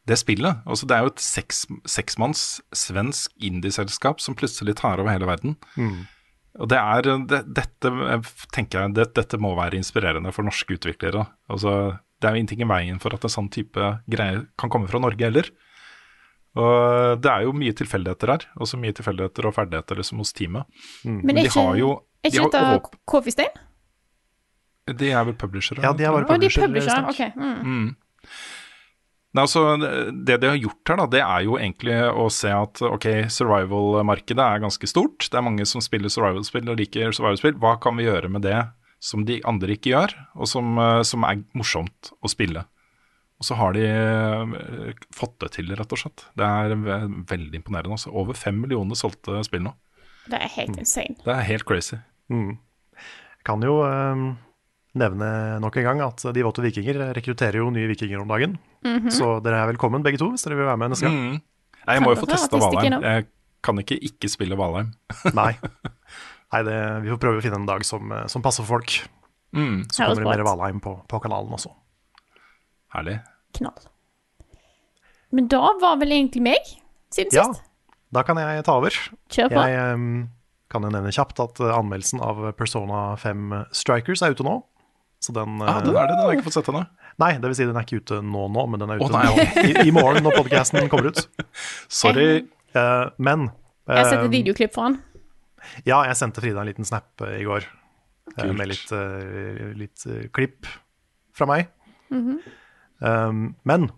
det spillet. Altså, det er jo et seks, seksmanns svensk indieselskap som plutselig tar over hele verden. Og det er det, Dette tenker jeg, det, dette må være inspirerende for norske utviklere. Altså, det er jo ingenting i veien for at en sånn type greie kan komme fra Norge heller. Og det er jo mye tilfeldigheter her, også mye tilfeldigheter og ferdigheter liksom hos teamet. Men Men de ikke, har jo er ikke dette Coffee Stain? De er vel publishere? Ja, de er bare Å, de er publisher. ok. Mm. Nei, altså, det de har gjort her, da, det er jo egentlig å se at ok, survival-markedet er ganske stort. Det er mange som spiller survival-spill og liker survival-spill. Hva kan vi gjøre med det som de andre ikke gjør, og som, eh, som er morsomt å spille? Og så har de eh, fått det til, rett og slett. Det er veldig imponerende. Altså. Over fem millioner solgte spill nå. Det er helt insane. Det er helt crazy. Jeg kan jo um, nevne nok en gang at De våte vikinger rekrutterer jo nye vikinger om dagen. Mhm. Så dere er velkommen begge to hvis dere vil være med neste gang. Mm. Nei, jeg må jo få testa Valheim. Jeg kan ikke ikke spille Valheim. Nei. Nei det, vi får prøve å finne en dag som, eh, som passer for folk. Mm, Så kommer det mer. Valheim på, på kanalen også. herlig. Knall. Men da var vel egentlig meg siden Ja, sist. da kan jeg ta over. Kjør på. Jeg um, kan jo nevne kjapt at eh, anmeldelsen av Persona 5 Strikers er ute nå. Så den, Ah, den er det, den har jeg ikke fått sett ennå. Nei, det vil si den er ikke ute nå nå, men den er ute oh, nei, ja. i, i morgen når podcasten kommer ut. Sorry. Uh, men Jeg har sett eh, et videoklipp for han. Ja, jeg sendte Frida en liten snap i går Kult. med litt, litt klipp fra meg. Um, men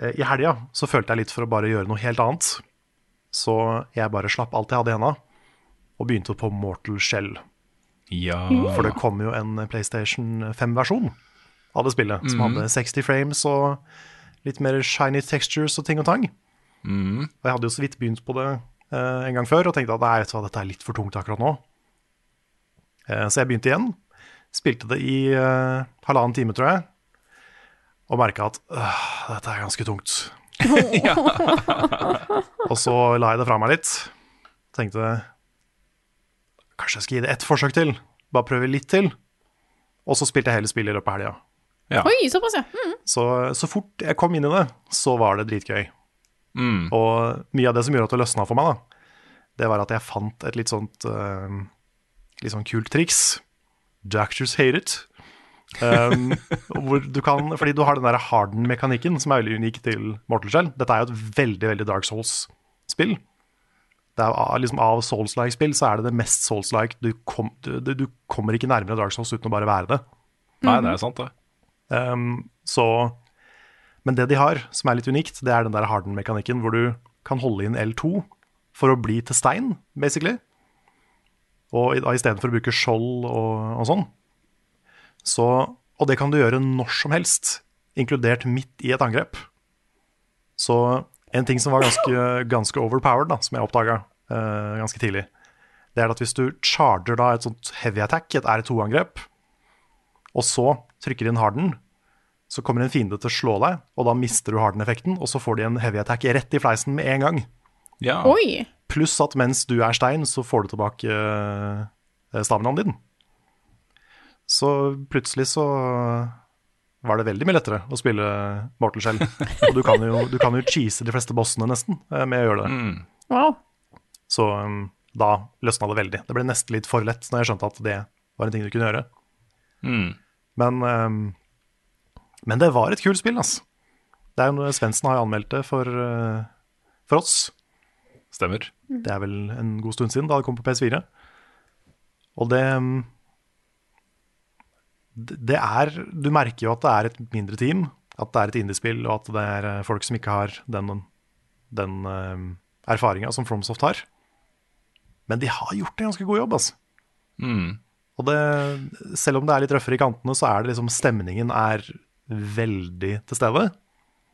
eh, i helga så følte jeg litt for å bare gjøre noe helt annet. Så jeg bare slapp alt jeg hadde i henda, og begynte på Mortal Shell. Ja. For det kom jo en PlayStation 5-versjon av det spillet, som hadde 60 frames og litt mer shiny textures og ting og tang. Og jeg hadde jo så vidt begynt på det eh, en gang før og tenkte at nei, vet du hva, dette er litt for tungt akkurat nå. Eh, så jeg begynte igjen. Spilte det i eh, halvannen time, tror jeg. Og merka at øh, dette er ganske tungt. og så la jeg det fra meg litt. Tenkte kanskje jeg skal gi det ett forsøk til. Bare prøve litt til. Og så spilte jeg hele spillet i løpet av helga. ja. Oi, såpass, ja. Mm. Så, så fort jeg kom inn i det, så var det dritgøy. Mm. Og mye av det som gjorde at det løsna for meg, da, det var at jeg fant et litt sånt uh, litt sånn kult triks. Doctors hate it. Um, hvor du kan, fordi du har den der harden-mekanikken som er veldig unik til Mortal Shell. Dette er jo et veldig veldig Dark Souls-spill. Det er av- liksom Av Souls-like-spill så er det det mest Souls-like. Du, kom, du, du du kommer ikke nærmere Dark Souls uten å bare være det. Nei, det er sant, det. Um, så, men det de har, som er litt unikt, det er den der harden-mekanikken hvor du kan holde inn L2 for å bli til stein, basically. Og istedenfor å bruke skjold og, og sånn. Så, og det kan du gjøre når som helst, inkludert midt i et angrep. Så en ting som var ganske, ganske overpowered, da, som jeg oppdaga ganske tidlig, det er at hvis du charger da et sånt heavy attack, et R2-angrep, og så trykker inn harden, så kommer en fiende til å slå deg, og da mister du harden-effekten, og så får de en heavy attack rett i fleisen med en gang. Ja. Pluss at mens du er stein, så får du tilbake uh, staminaen din. Så plutselig så var det veldig mye lettere å spille Mortal Shell. Og du kan jo, du kan jo cheese de fleste bossene nesten eh, med å gjøre det. Mm. Wow. Så um, da løsna det veldig. Det ble nesten litt for lett når jeg skjønte at det var en ting du kunne gjøre. Mm. Men, um, men det var et kult spill, altså. Det er jo noe Svendsen har anmeldt det for, uh, for oss. Stemmer. Det er vel en god stund siden, da det kom på PS4. Og det um, Det er Du merker jo at det er et mindre team, at det er et indiespill, og at det er uh, folk som ikke har den, den uh, erfaringa som Fromsoft har. Men de har gjort en ganske god jobb, altså. Mm. Og det, selv om det er litt røffere i kantene, så er det liksom stemningen er veldig til stede.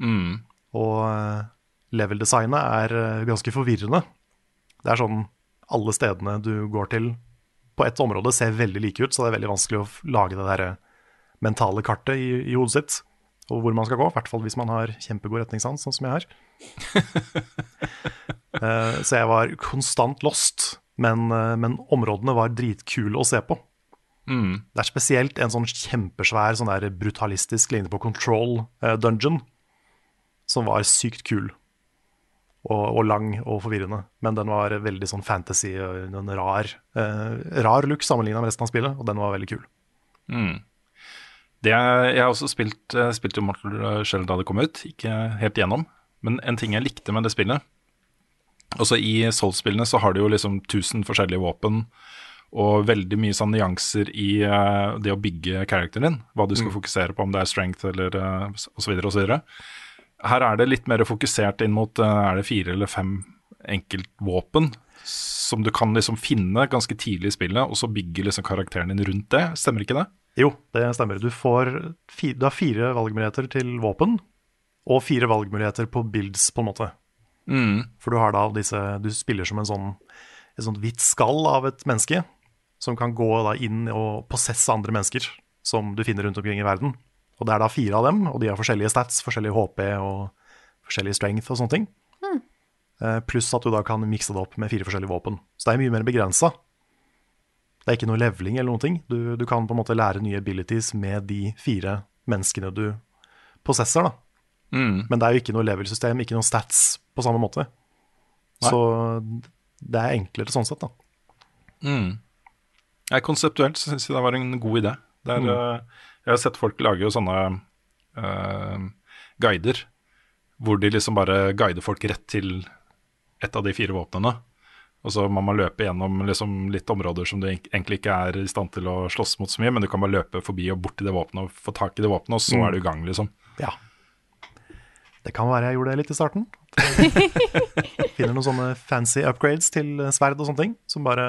Mm. Og eh, level-designet er eh, ganske forvirrende. Det er sånn alle stedene du går til på ett område ser veldig like ut, så det er veldig vanskelig å lage det der eh, mentale kartet i, i hodet sitt. Og hvor man skal gå, i hvert fall hvis man har kjempegod retningssans, sånn som jeg har. uh, så jeg var konstant lost men, uh, men områdene var dritkule å se på. Det er spesielt en sånn kjempesvær, sånn der brutalistisk lignende på Control uh, dungeon, som var sykt kul. Og, og lang og forvirrende. Men den var veldig sånn fantasy og en rar, eh, rar look sammenligna med resten av spillet, og den var veldig kul. Det, jeg har også spilt, eh, spilt Mortal Shell da det kom ut, ikke helt gjennom. Men en ting jeg likte med det spillet Også i Souls-spillene så har du jo liksom 1000 forskjellige våpen og veldig mye sånn nyanser i uh, det å bygge characteren din. Hva du skal fokusere på, om det er strength eller uh, osv. osv. Her er det litt mer fokusert inn mot eh, er det fire eller fem enkeltvåpen som du kan liksom finne ganske tidlig i spillet, og så bygge liksom karakteren din rundt det. Stemmer ikke det? Jo, det stemmer. Du, får du har fire valgmuligheter til våpen, og fire valgmuligheter på builds, på en måte. For du har da disse Du spiller som en sånn et sånt hvitt skall av et menneske, som kan gå da inn og possesse andre mennesker som du finner rundt omkring i verden. Og det er da fire av dem, og de har forskjellige stats, forskjellig HP og forskjellig strength og sånne ting. Mm. Pluss at du da kan mikse det opp med fire forskjellige våpen. Så det er mye mer begrensa. Det er ikke noe leveling eller noen ting. Du, du kan på en måte lære nye abilities med de fire menneskene du possesser, da. Men det er jo ikke noe level-system, ikke noe stats på samme måte. Nei. Så det er enklere sånn sett, da. Nei, konseptuelt så syns jeg det var en god idé. Det er, eh, jeg har sett folk lage jo sånne uh, guider, hvor de liksom bare guider folk rett til et av de fire våpnene. Og så må man løpe gjennom liksom litt områder som du egentlig ikke er i stand til å slåss mot så mye, men du kan bare løpe forbi og bort til det våpenet og få tak i det våpenet, og så er du i gang, liksom. Ja. Det kan være jeg gjorde det litt i starten. Finner noen sånne fancy upgrades til sverd og sånne ting, som bare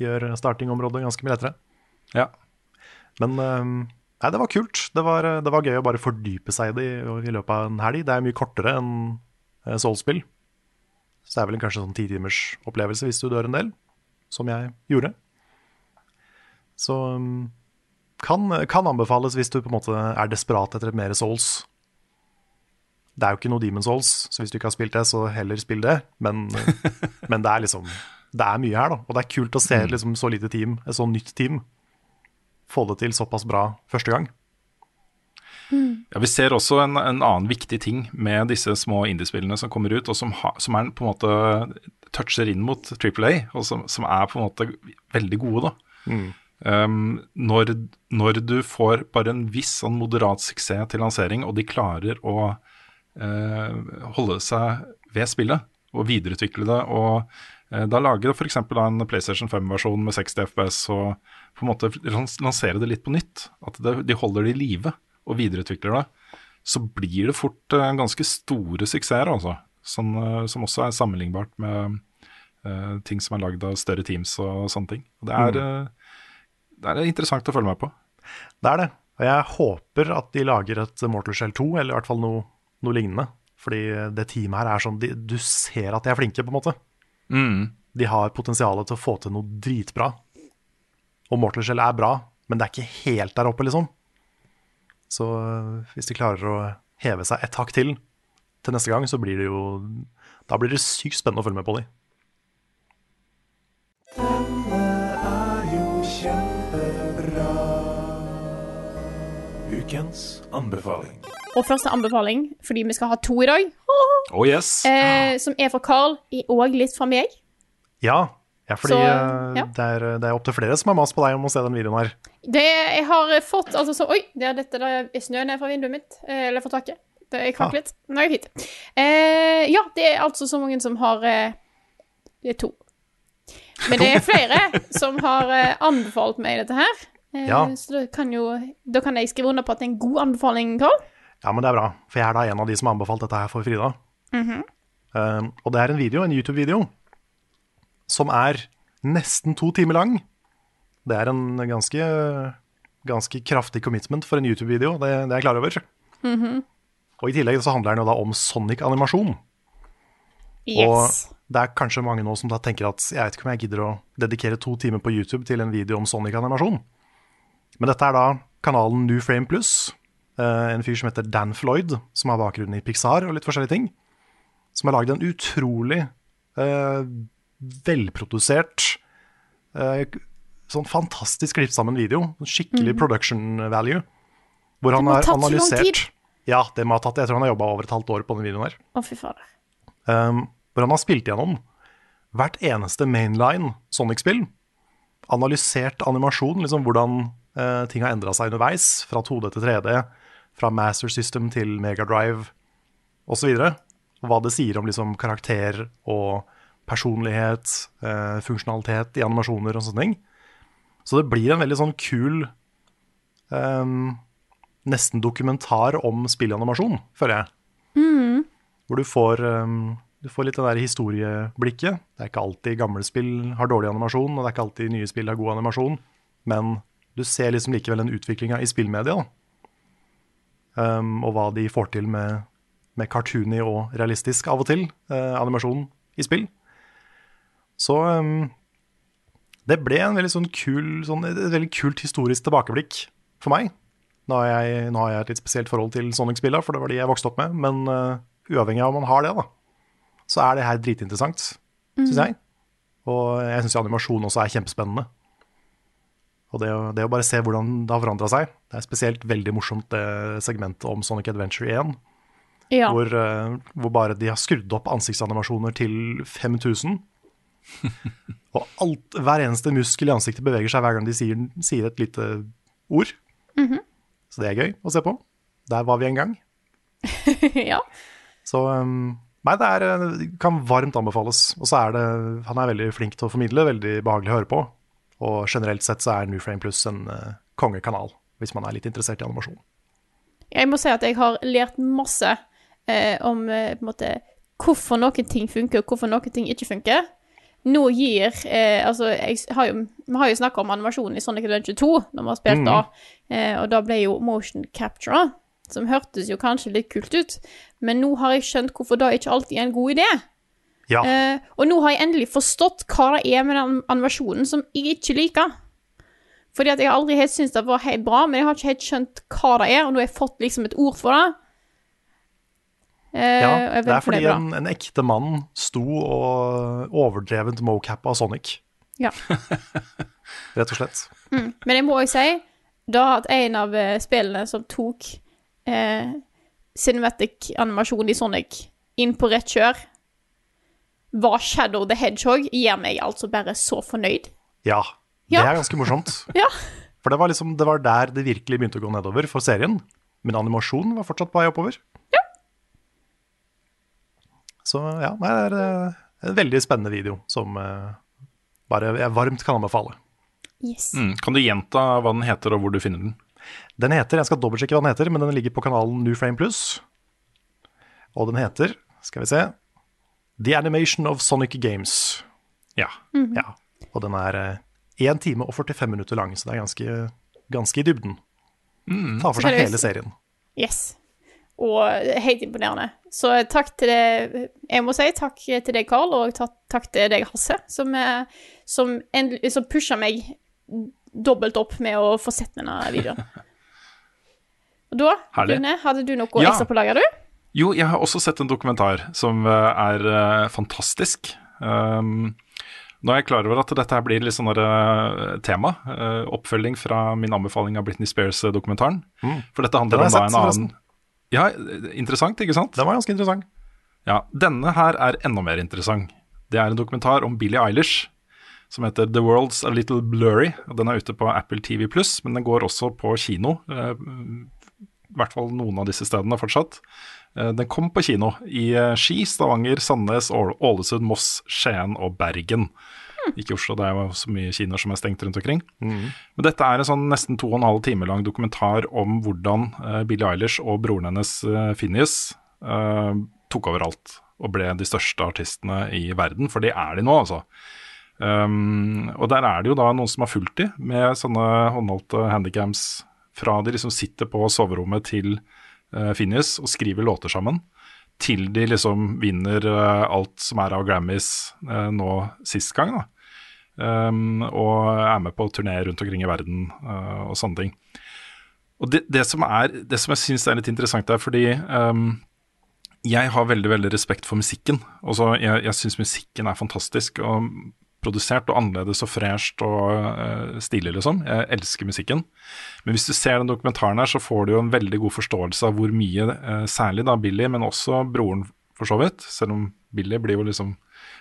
gjør startingområdet ganske mye lettere. Ja. Men øhm, nei, det var kult. Det var, det var gøy å bare fordype seg i det i, løpet av en helg. Det er mye kortere enn eh, Soul-spill. Så det er vel en kanskje sånn ti timers opplevelse hvis du dør en del, som jeg gjorde. Så øhm, kan, kan anbefales hvis du på en måte er desperat etter et mer Souls. Det er jo ikke noe Demon Souls, så hvis du ikke har spilt det, så heller spill det. Men, men det er liksom Det er mye her, da. Og det er kult å se et liksom, så lite team, et så nytt team, få det til såpass bra første gang. Ja, Vi ser også en, en annen viktig ting med disse små indiespillene som kommer ut, og som, ha, som er på en måte toucher inn mot Triple A, og som, som er på en måte veldig gode. da. Um, når, når du får bare en viss sånn moderat suksess til lansering, og de klarer å uh, holde seg ved spillet og videreutvikle det, og uh, da lage f.eks. en PlayStation 5-versjon med 60 FPS og på en måte lansere det litt på nytt, at det, de holder det i live og videreutvikler det, så blir det fort uh, ganske store suksesser, altså. Som, uh, som også er sammenlignbart med uh, ting som er lagd av større teams og sånne ting. Og det er, eh, det er interessant å følge med på. Det er det. Og jeg håper at de lager et Mortal Shell 2, eller i hvert fall noe, noe lignende. Fordi det teamet her er sånn de, Du ser at de er flinke, på en måte. De har potensialet til å få til noe dritbra. Og Mortal Shell er bra, men det er ikke helt der oppe, liksom. Så øh, hvis de klarer å heve seg et hakk til til neste gang, så blir det jo Da blir det sykt spennende å følge med på de. Denne er jo kjempebra. Ukens anbefaling. Og første anbefaling, fordi vi skal ha to i dag, Oh yes. eh, som er fra Carl, og litt fra meg. Ja, ja fordi Så, øh, ja. det er, det er opptil flere som har mast på deg om å se den videoen her. Det jeg har fått altså så, Oi, det er dette der er snø ned fra vinduet mitt. eh, Eller fra taket. Det er knakk Ah. litt. Nå er det fint. Eh, ja, det er altså så mange som har eh, Det er to. Men det er flere som har eh, anbefalt meg dette her. Eh, Ja. Så da kan jo Da kan jeg skrive under på at det er en god anbefaling, Karl. Ja, men det er bra, for jeg er da en av de som har anbefalt dette her for Frida. Um, og det er en video, en YouTube-video, som er nesten to timer lang. Det er en ganske, ganske kraftig commitment for en YouTube-video, det, det er jeg klar over. Og i tillegg så handler den jo da om Sonic-animasjon. Yes. Og det er kanskje mange nå som da tenker at jeg vet ikke om jeg gidder å dedikere to timer på YouTube til en video om Sonic-animasjon. Men dette er da kanalen New Frame Plus. eh, en fyr som heter Dan Floyd, som har bakgrunn i Pixar og litt forskjellige ting. Som har lagd en utrolig eh, velprodusert eh, sånn fantastisk klippet sammen video. Skikkelig mm. production value. Hvor han har så analysert. Ja, det må ha tatt Jeg tror han har jobba over et halvt år på den videoen her. Å, fy fader. Um, hvor han har spilt gjennom hvert eneste mainline Sonic-spill. Analysert animasjon, liksom hvordan eh, ting har endra seg underveis. Fra 2D til 3D, fra Master System til Megadrive osv. Og hva det sier om liksom, karakter og personlighet, eh, funksjonalitet i animasjoner og sånne ting. Så det blir en veldig sånn kul eh, Nesten dokumentar om spillanimasjon, føler jeg. Hvor du får, um, du får litt det der historieblikket. Det er ikke alltid gamle spill har dårlig animasjon, og det er ikke alltid nye spill har god animasjon, men du ser liksom likevel den utviklinga i spillmedia. Um, og hva de får til med, med cartoony og realistisk av og til eh, animasjon i spill. Så um, det ble en veldig sånn kul, sånn, et veldig kult historisk tilbakeblikk for meg. Nå har jeg, nå har jeg et litt spesielt forhold til Sonic-spilla, for det var de jeg vokste opp med. Men uh, uavhengig av om man har det, da, så er det her dritinteressant, syns jeg. Og jeg syns animasjon også er kjempespennende. Og det, å- det å bare se hvordan det har forandra seg Det er spesielt veldig morsomt det segmentet om Sonic Adventure 1. Ja. Hvor, uh, hvor bare de har skrudd opp ansiktsanimasjoner til 5000. og alt, hver eneste muskel i ansiktet beveger seg hver gang de sier, sier et lite ord. Så det er gøy å se på. Der var vi en gang. ja. Så um, Nei, det er, eh, kan varmt anbefales. Og så er det Han er veldig flink til å formidle, veldig behagelig å høre på. Og generelt sett så er Newframe Plus en uh, kongekanal, hvis man er litt interessert i animasjon. Jeg må si at jeg har lært masse eh, om eh, på en måte, hvorfor noen ting funker, og hvorfor noen ting ikke funker. Nå gir eh, Altså, har jo, vi har jo snakka om animasjonen i Sonic Adventure 2, når vi har spilt da, eh, og da ble jo motion capture, som hørtes jo kanskje litt kult ut, men nå har jeg skjønt hvorfor det ikke alltid er en god idé. Ja, Eh, og nå har jeg endelig forstått hva det er med den animasjonen som jeg ikke liker. Fordi at jeg aldri helt syntes det var helt bra, men jeg har ikke helt skjønt hva det er, og nå har jeg fått liksom et ord for det. Eh, ja det er fordi en, en ekte mann sto og overdrevent mocappa Sonic, Ja. rett og slett. Men jeg må òg si da at en av eh, spillene som tok eh, cinematic-animasjon i Sonic inn på rett kjør, var Shadow the Hedgehog, gjør meg altså bare så fornøyd. Ja, Ja. det er ganske morsomt. Ja. For det var, liksom, det var der det virkelig begynte å gå nedover for serien. Men animasjonen var fortsatt på vei oppover. Så ja, det er eh, en veldig spennende video som eh, bare jeg varmt kan anbefale. Yes. Mm. Kan du gjenta hva den heter, og hvor du finner den? Den heter, Jeg skal dobbeltsjekke hva den heter, men den ligger på kanalen Newframe Plus. Og den heter, skal vi se The Animation of Sonic Games. Ja. Ja, Og den er eh, 1 time og 45 minutter lang, så det er ganske, ganske i dybden. Ta for seg hele serien. Yes. Og helt imponerende. Så takk til det Jeg må si takk til deg, Carl, og takk, til deg, Hasse, som, eh, som, som pusha meg dobbelt opp med å få sett denne videoen. Og da. Rune, hadde du noe Ja. ekstra på lager, du? Jo, jeg har også sett en dokumentar som eh, er eh, fantastisk. Um, nå er jeg klar over at dette her blir litt sånn tema. Uh, oppfølging fra min anbefaling av Britney Spears-dokumentaren. For dette handler om da en annen forresten. Ja, interessant, ikke sant? Den var ganske interessant. Ja, Denne her er enda mer interessant. Det er en dokumentar om Billie Eilish som heter The World's A Little Blurry. og Den er ute på Apple TV men den går også på kino. eh, I hvert fall noen av disse stedene fortsatt. Eh, Den kom på kino i eh, Ski, Stavanger, Sandnes, Ål- Ålesund, Moss, Skien og Bergen. Ikke Oslo, det er jo så mye kinoer som er stengt rundt omkring. Men dette er en sånn nesten to og en halv time lang dokumentar om hvordan uh, Billie Eilish og broren hennes uh, Phineas uh, tok over alt og ble de største artistene i verden, for det er de nå, altså. Um, og der er det jo da noen som har fulgt de med sånne håndholdte handicams fra de liksom sitter på soverommet til uh, Phineas og skriver låter sammen, til de liksom vinner alt som er av Grammys nå sist gang, da. Um, og er med på turné rundt omkring i verden uh, og sånne ting. Og det, det som er Det som jeg syns er litt interessant, er fordi um, jeg har veldig veldig respekt for musikken. Også, jeg jeg syns musikken er fantastisk. Og produsert og annerledes og fresht og uh, stilig, liksom. Jeg elsker musikken. Men hvis du ser den dokumentaren her, så får du jo en veldig god forståelse av hvor mye, uh, særlig da Billy, men også broren for så vidt, selv om Billy blir jo liksom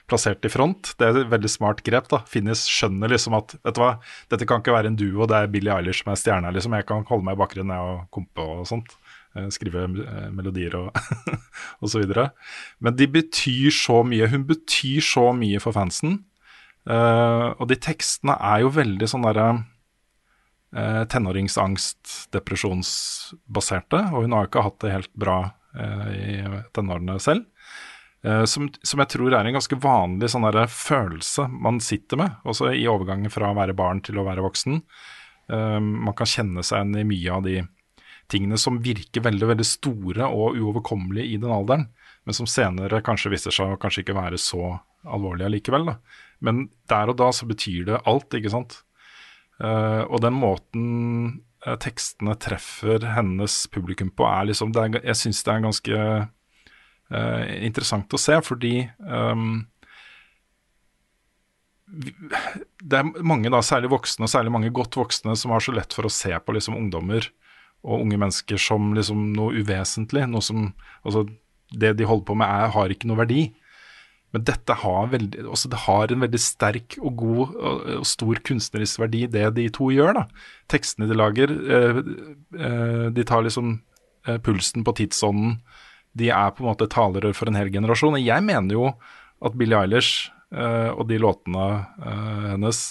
plassert i front. Det er et veldig smart grep. da. Finnes skjønner liksom at vet du hva, dette kan ikke være en duo, det er Billy Eilish som er stjerna. Liksom. Jeg kan holde meg i bakgrunnen og kompe og sånt. Eh, skrive eh, melodier og, og så videre. Men de betyr så mye. Hun betyr så mye for fansen. Uh, og de tekstene er jo veldig sånn derre uh, tenåringsangst, depresjonsbaserte. Og hun har jo ikke hatt det helt bra uh, i tenårene selv. Uh, som, som, jeg tror er en ganske vanlig sånn der følelse man sitter med, også i overgangen fra å være barn til å være voksen. Uh, man kan kjenne seg igjen i mye av de tingene som virker veldig veldig store og uoverkommelige i den alderen, men som senere kanskje viser seg å kanskje ikke være så alvorlige likevel. Men der og da så betyr det alt, ikke sant. Uh, og den måten tekstene treffer hennes publikum på, er liksom er, Jeg syns det er ganske uh, interessant å se, fordi um, det er mange, da, særlig voksne, særlig mange godt voksne, som har så lett for å se på liksom, ungdommer og unge mennesker som liksom, noe uvesentlig. Noe som, altså, det de holder på med, er, har ikke noe verdi. Men dette har, veldig, altså, det har en veldig sterk og god og, og stor kunstnerisk verdi, det de to gjør. da. Tekstene de lager, eh, eh, de tar liksom eh, pulsen på tidsånden de er på en måte talerør for en hel generasjon. Og jeg mener jo at Billie Eilish uh, og de låtene uh, hennes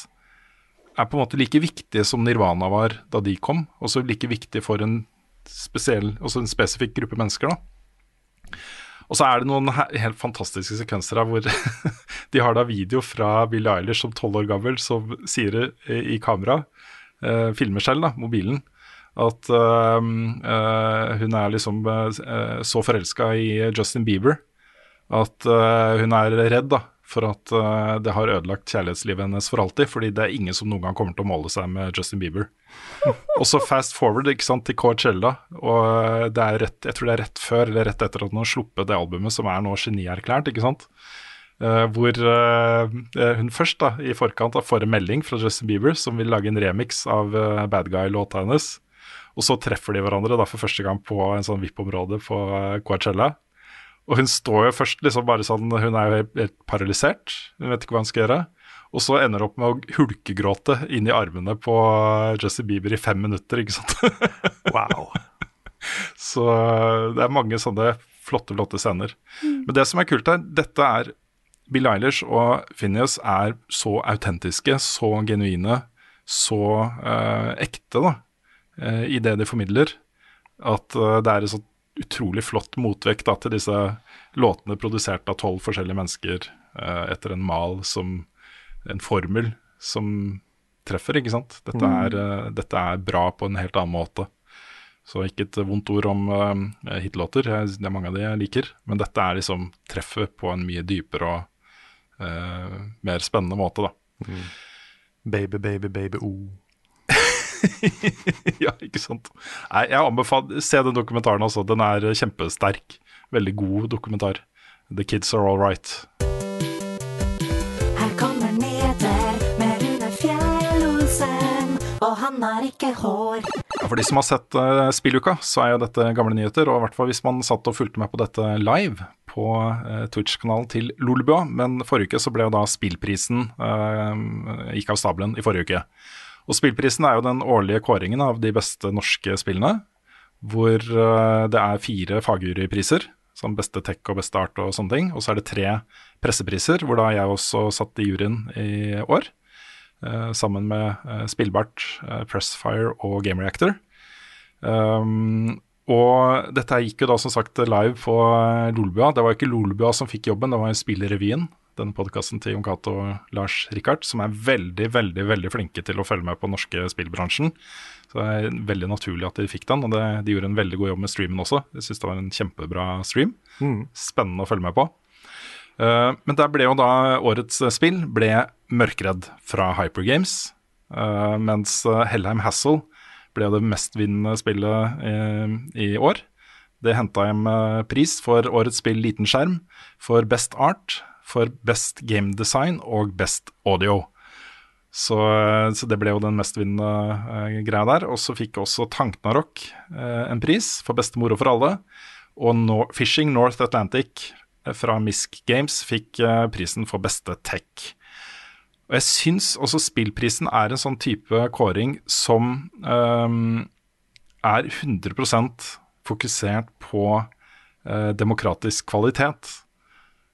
er på en måte like viktige som Nirvana var da de kom. Også like viktige for en spesiell, også en spesifikk gruppe mennesker. da. Og så er det noen helt fantastiske sekvenser her hvor de har da video fra Billie Eilish som tolv år gammel som sier i kamera, uh, filmer selv, da, mobilen, at uh, uh, hun er liksom uh, så forelska i Justin Bieber at hun er redd da, for at det har ødelagt kjærlighetslivet hennes for alltid. Fordi det er ingen som noen gang kommer til å måle seg med Justin Bieber. og så fast forward ikke sant, til Coachella. Og det er rett, jeg tror det er rett før eller rett etter at hun har sluppet det albumet som er nå genierklært. ikke sant? Uh, hvor uh, hun først da, i forkant da, får en melding fra Justin Bieber som vil lage en remix av uh, Bad Guy-låta hennes. Og så treffer de hverandre da for første gang på en sånn VIP-område på eh, Coachella. Og hun står jo først liksom bare sånn Hun er jo helt, helt paralysert. Hun vet ikke hva hun skal gjøre. Og så ender hun opp med å hulkegråte inn i armene på Jesse Justin Bieber i fem minutter, ikke sant. wow. Så eh, det er mange sånne flotte, flotte scener. Mm. Men det som er kult her, dette er Bill Eilish og Phineas er så autentiske, så genuine, så eh, ekte, da i det de formidler, at uh, det er en sånn utrolig flott motvekt da, til disse låtene produsert av tolv forskjellige mennesker uh, etter en mal som en formel som treffer, ikke sant. Dette mm. er, dette er bra på en helt annen måte. Så ikke et vondt ord om uh, hitlåter, det er mange av de jeg liker. Men dette er liksom treffet på en mye dypere og uh, mer spennende måte, da. Mm. Baby, baby, baby, oh. ja, ikke sant. Nei, jeg anbefaler Se den dokumentaren også. Den er kjempesterk. Veldig god dokumentar. The Kids Are All Right. Her kommer nyheter med Rune Fjell-Olsen, og han har ikke hår. Ja, for de som har sett uh, spilluka, så er jo dette gamle nyheter. Og i hvert fall hvis man satt og fulgte med på dette live på uh, Twitch-kanalen til Lolbua. Men forrige uke så ble jo da spillprisen uh, gikk av stabelen i forrige uke. Og Spillprisen er jo den årlige kåringen av de beste norske spillene. Hvor uh, det er fire fagjurypriser, som beste tech og beste art og sånne ting. Og så er det tre pressepriser, hvor da jeg også satt i juryen i år. Uh, sammen med uh, Spillbart, Pressfire og Game Reactor. Um, og dette gikk jo da som sagt live på Lolbua. Det var ikke Lolbua som fikk jobben, det var jo Spillrevyen denne podkasten til Jon Cato og Lars Rikard, som er veldig veldig, veldig flinke til å følge med på den norske spillbransjen. Så det er veldig naturlig at de fikk den, og det, de gjorde en veldig god jobb med streamen også. Jeg syns det var en kjempebra stream. Mm. Spennende å følge med på. Uh, men der ble jo da årets spill ble Mørkredd fra Hypergames, uh, mens Hellheim Hassle ble det mestvinnende spillet i, i år. Det henta hjem pris for årets spill Liten skjerm, for Best Art, for Best Game Design og Best Audio. Så, så det ble jo den mestvinnende uh, greia der. Og så fikk også Tanknarok uh, en pris for beste moro for alle. Og no Fishing North Atlantic uh, fra Misk Games fikk uh, prisen for beste tech. Og jeg syns også spillprisen er en sånn type kåring som um, er 100 fokusert på uh, demokratisk kvalitet.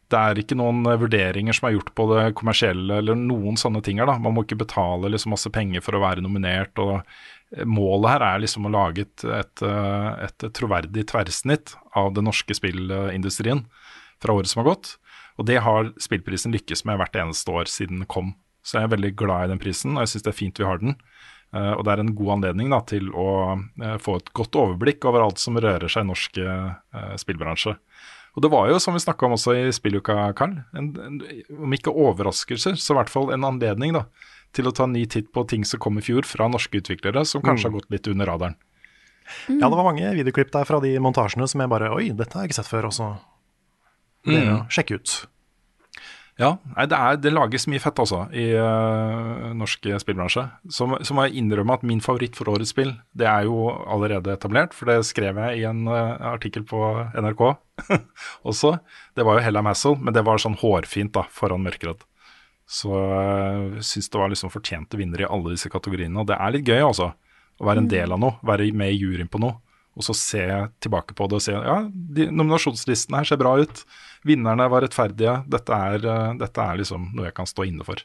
Det er ikke noen uh, vurderinger som er gjort på det kommersielle eller noen sånne ting her. da. Man må ikke betale liksom masse penger for å være nominert. og uh, Målet her er liksom å lage et, et, et troverdig tverrsnitt av den norske spillindustrien fra året som har gått. Og det har spillprisen lykkes med hvert eneste år siden den kom. Så jeg er veldig glad i den prisen, og jeg syns det er fint vi har den. Og det er en god anledning da, til å få et godt overblikk over alt som rører seg i norsk spillbransje. Og det var jo, som vi snakka om også i spilluka, Karl, en, en, om ikke overraskelser, så i hvert fall en anledning da, til å ta en ny titt på ting som kom i fjor fra norske utviklere, som kanskje mm. har gått litt under radaren. Mm. Ja, det var mange videoklipp der fra de montasjene som jeg bare Oi, dette har jeg ikke sett før. Og så det mm. sjekke ut. Ja, det, er, det, lages mye fett altså i uh, norsk spillbransje. Så, så, må jeg innrømme at min favoritt for årets spill, det er jo allerede etablert. For det skrev jeg i en uh, artikkel på NRK også. Det var jo Hella Massel, men det var sånn hårfint da, foran Mørkeredd. Så jeg uh, syns det var liksom fortjente vinnere i alle disse kategoriene. Og det er litt gøy, altså. Å være en mm. del av noe, være med i juryen på noe. Og så se tilbake på det og se ja, de nominasjonslistene her ser bra ut vinnerne var rettferdige. Dette er, eh, dette er liksom noe jeg kan stå inne for.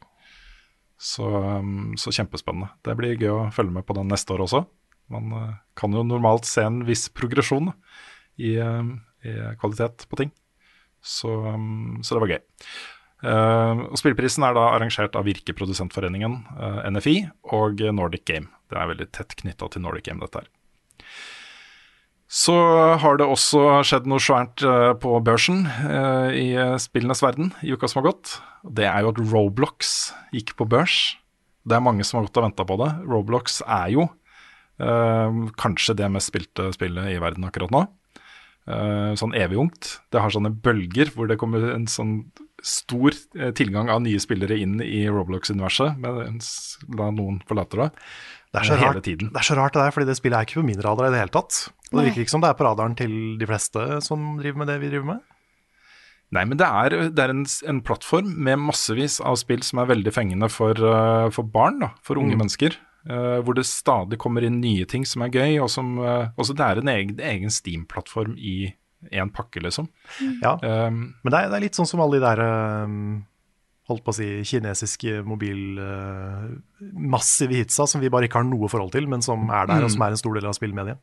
Så, mm, så, kjempespennende. Det blir gøy å følge med på den neste år også. Man eh, kan jo normalt se en viss progresjon i, eh, i kvalitet på ting. Så, mm, så, det var gøy. Og Spillprisen er da arrangert av Virkeprodusentforeningen, uh, NFI, og Nordic Game. Det er veldig tett knytta til Nordic Game, dette her. Så har det også skjedd noe svært uh, på børsen uh, i spillenes verden i uka som har gått. Det er jo at Roblox gikk på børs. Det er mange som har gått og venta på det. Roblox er jo eh, kanskje det mest spilte spillet i verden akkurat nå. sånn evig ungt. Det har sånne bølger hvor det kommer en sånn stor tilgang av nye spillere inn i Roblox-universet, mens da noen forlater det. Det er, så rart, det er så rart det der, fordi det spillet er ikke på min radar i det hele tatt. Og det virker ikke som det er på radaren til de fleste som driver med det vi driver med. Nei, men det er, det er en, en, plattform med massevis av spill som er veldig fengende for, uh, for barn, da, for unge mm. mennesker. Uh, hvor det stadig kommer inn nye ting som er gøy, og som uh, også det er en egen, egen Steam-plattform i én pakke, liksom. Ja, um, men det er, det er, litt sånn som alle de der um, holdt på å si, kinesiske mobilmassive uh, hitsa som vi bare ikke har noe forhold til, men som er der, mm. og som er en stor del av spillmediet.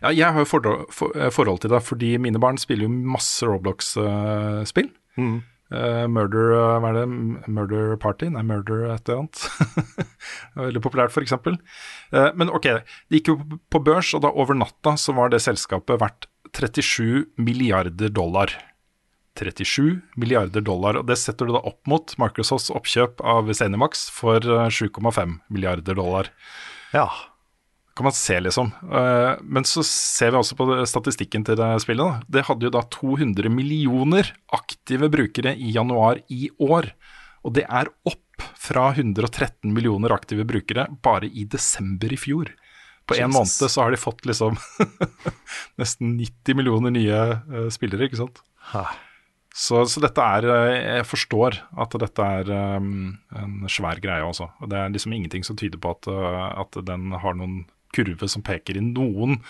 Ja, jeg har jo forhold, for, eh, forhold, til det, fordi mine barn spiller jo masse Roblox-spill. Uh, mm. uh, murder hva er det? Murder Party? Nei, Murder et eller annet. Veldig populært, f.eks. Uh, men ok, det gikk jo på børs, og da over natta så var det selskapet verdt 37 milliarder dollar. 37 milliarder dollar. og Det setter du da opp mot Microsofts oppkjøp av Zenimax for 7,5 eh, milliarder dollar. Ja. kan man se, liksom. Eh, men så ser vi også på statistikken til det spillet. Da. Det hadde jo da 200 millioner aktive brukere i januar i år. Og det er opp fra 113 millioner aktive brukere bare i desember i fjor. På én måned så har de fått liksom nesten 90 millioner nye uh, spillere, ikke sant. Ha. Så, så, dette er eh, Jeg forstår at dette er um, en svær greie også. Det er liksom ingenting som tyder på at, uh, at den har noen kurve som peker i noen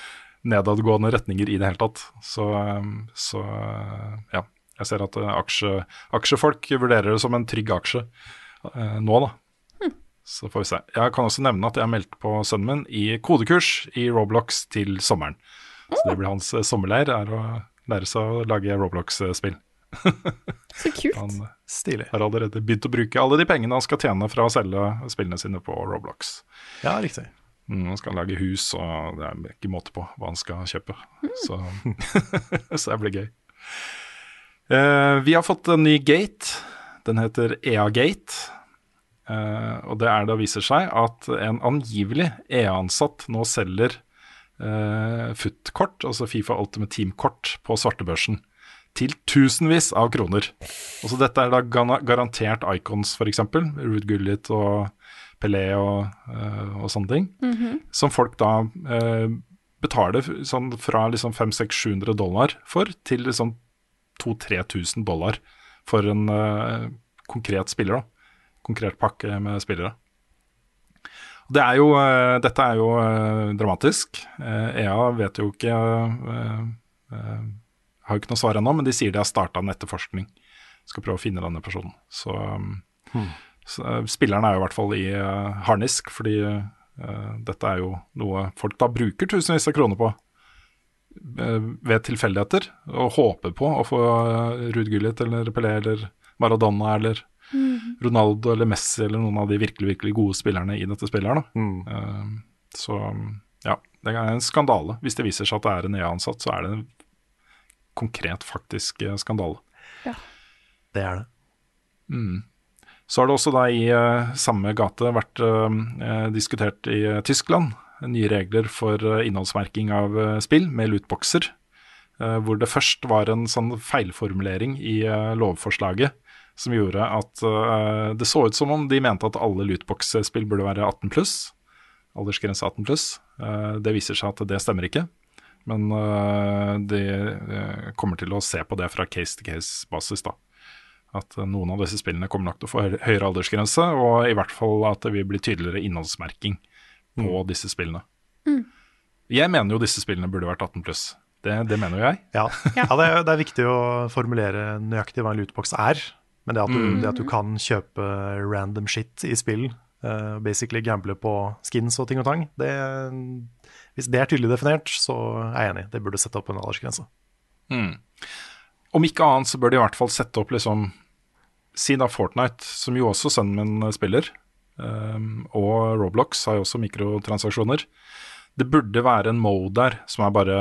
nedadgående retninger i det hele tatt. Så, så ja. Jeg ser at aksje, aksjefolk vurderer det som en trygg aksje nå, da. Hm. Så får vi se. Jeg kan også nevne at jeg har meldt på sønnen min i kodekurs i Roblox til sommeren. Så det blir hans sommerleir, er å lære seg å lage Roblox-spill. Så kult. Han Stilig. har allerede begynt å bruke alle de pengene han skal tjene fra å selge spillene sine på Roblox. Ja, riktig. Mm, han skal lage hus, og det er ikke måte på hva han skal kjøpe. Mm. Så, så, det blir gøy. Uh, vi har fått en ny gate. Den heter EA-gate. Uh, og det er da viser seg at en angivelig EA-ansatt nå selger uh, FUT-kort, altså Fifa Ultimate Team-kort, på svartebørsen til tusenvis av kroner. Og så dette er da garantert icons, f.eks. Ruud Gullit og Pelé og, eh, og sånne ting. Som folk da eh, betaler sånn fra liksom 500-700 dollar for, til liksom 2000-3000 dollar for en eh, konkret spiller. da. Konkret pakke med spillere. Det er jo, eh, dette er jo eh, dramatisk. Eh, EA vet jo ikke Har jo ikke noe svar ennå, men de sier de har starta en etterforskning. Skal prøve å finne denne personen. Så, um, så eh, spilleren er jo i hvert fall i uh, harnisk, fordi uh, dette er jo noe folk da bruker tusenvis av kroner på uh, ved tilfeldigheter, og håper på å få uh, Ruud Gullit eller Pelé eller Maradona eller Ronaldo eller Messi eller noen av de virkelig virkelig gode spillerne i dette spillet. Eh, så ja, det er en skandale. Hvis det viser seg at det er en EA-ansatt, så er det en konkret, faktisk skandale. Ja. Det er det. Så har det også da i eh, samme gate vært eh, eh, diskutert i eh, Tyskland nye regler for eh, innholdsmerking av eh, spill med lootboxer. eh, hvor det først var en sånn feilformulering i eh, lovforslaget som gjorde at eh, det så ut som om de mente at alle lootbox-spill burde være 18 pluss. Aldersgrense 18 pluss. Eh, det viser seg at det stemmer ikke. Men eh, de kommer til å se på det fra case to case-basis, da. At eh, noen av disse spillene kommer nok til å få høyere aldersgrense, og i hvert fall at det vil bli tydeligere innholdsmerking på disse spillene. Jeg mener jo disse spillene burde vært 18 pluss. Det, det mener jo jeg. Ja, ja det, er, det er viktig å formulere nøyaktig hva en lootbox er. Men det at du, det at du kan kjøpe random shit i spill, uh, basically gamble på skins og ting og tang, det, hvis det er tydelig definert, så er jeg enig. Det burde sette opp en aldersgrense. Om ikke annet så bør de i hvert fall sette opp liksom Si da Fortnite, som jo også sønnen min spiller, um, og Roblox har jo også mikrotransaksjoner. Det burde være en mode der som er bare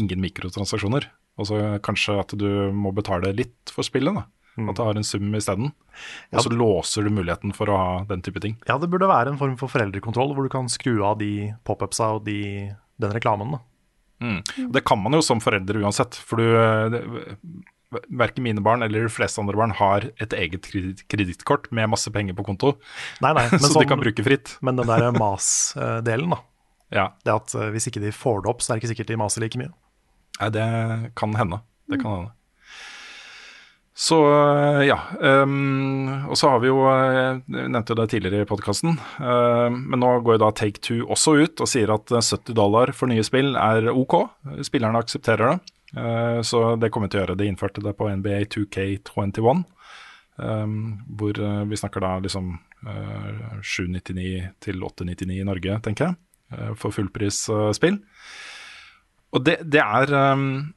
ingen mikrotransaksjoner. Og så kanskje at du må betale litt for spillet, da. At det har en sum isteden. Og så låser du muligheten for å ha den type ting. Ja, det burde være en form for foreldrekontroll, hvor du kan skru av de pop-upsa og de, den reklamen. da. Mm. Det kan man jo som foreldre uansett, for du eh, Verken mine barn eller de fleste andre barn har et eget kreditt- kredittkort med masse penger på konto, Nei, nei, men, så sånn, de kan bruke fritt. men den der mas-delen, da. Ja, Det at eh, hvis ikke de får det opp, så er det ikke sikkert de maser like mye. Nei, det kan hende. Det kan hende. Så ja. Um, og så har vi jo eh, Jeg nevnte jo det tidligere i podkasten. men nå går jo da Take Two også ut og sier at eh, 70 dollar for nye spill er ok. Spillerne aksepterer det. Uh, så det kommer til å gjøre. De innførte det på NBA 2K21. um, hvor eh, vi snakker da liksom uh, 799 til 899 i Norge, tenker jeg. uh, for fullprisspill. Og det, det er ehm,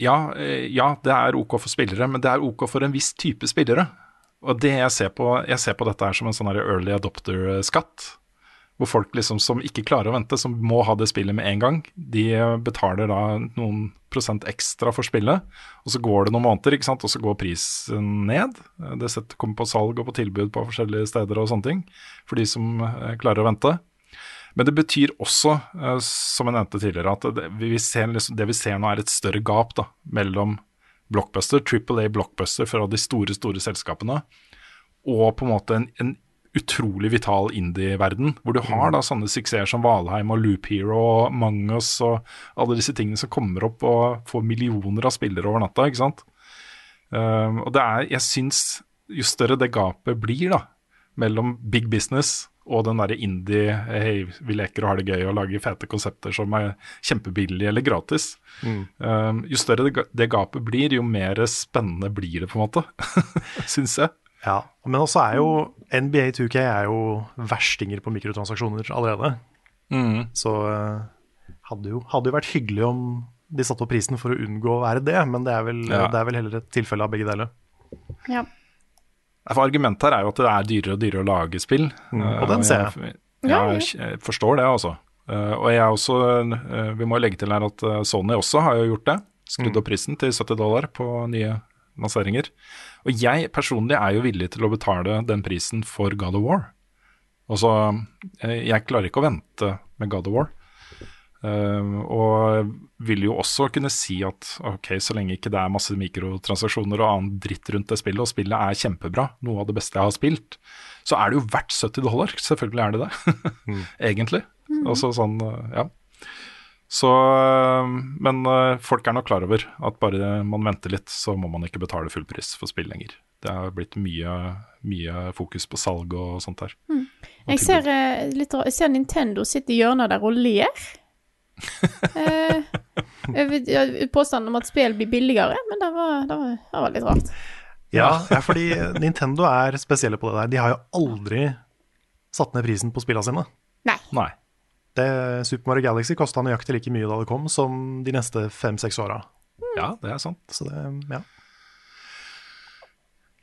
ja, eh, ja, det er ok for spillere, men det er ok for en viss type spillere. Og det jeg ser på, jeg ser på dette her som en sånn early adopter-skatt. Hvor folk liksom som ikke klarer å vente, som må ha det spillet med en gang, de betaler da noen prosent ekstra for spillet. Og så går det noen måneder, ikke sant? og så går prisen ned. Det kommer på salg og på tilbud på forskjellige steder og sånne ting. For de som eh, klarer å vente. Men det betyr også, eh, som jeg nevnte tidligere, at det vi, ser, liksom, det vi ser nå er et større gap da, mellom blockbuster, Triple A blockbuster fra de store, store selskapene, og på en måte en, en utrolig vital indie-verden, hvor du har da sånne suksesser som Valheim og Loop Hero og Mangus og alle disse tingene som kommer opp og får millioner av spillere over natta, ikke sant. Um, og det er, jeg syns jo større det gapet blir da, mellom big business og den derre indie hei, vi leker og har det gøy og lager fete konsepter som er kjempebillige eller gratis. Um, jo større det, det gapet blir, jo mer spennende blir det, på en måte. Syns jeg. Ja, Men også er jo NBA 2K er jo verstinger på mikrotransaksjoner allerede. Så eh, hadde jo, hadde jo vært hyggelig om de satte opp prisen for å unngå å være det, men det er vel, Ja. det er vel heller et tilfelle av begge deler. Ja. For Argumentet her er jo at det er dyrere og dyrere å lage spill. Mm, Eh, og den ser jeg. Ja, jeg jeg forstår det, altså. Eh, og jeg også eh, Vi må legge til her at Sony også har jo gjort det. Skrudd opp prisen til 70 dollar på nye lanseringer. Og jeg personlig er jo villig til å betale den prisen for God of War. Altså, jeg klarer ikke å vente med God of War. Eh, og vil jo også kunne si at ok, så lenge ikke det er masse mikrotransaksjoner og annen dritt rundt det spillet, og spillet er kjempebra, noe av det beste jeg har spilt, så er det jo verdt 70 dollar. Selvfølgelig er det det, egentlig. Altså sånn, eh, ja. Så, øh, men øh, folk er nok klar over at bare man venter litt, så må man ikke betale full pris for spill lenger. Det har blitt mye, mye fokus på salg og sånt her. Mm. Jeg ser, eh, litt, jeg ser Nintendo sitte i hjørnet der og ler. Eh, påstanden om at spill blir billigere, men det var, det var, det var litt rart. Ja, ja, fordi Nintendo er spesielle på det der. De har jo aldri satt ned prisen på spillene sine. Nei. Nei. Det, Super Mario Galaxy kosta nøyaktig like mye da det kom, som de neste fem-seks åra. Ja, det er sant. Så det, ja.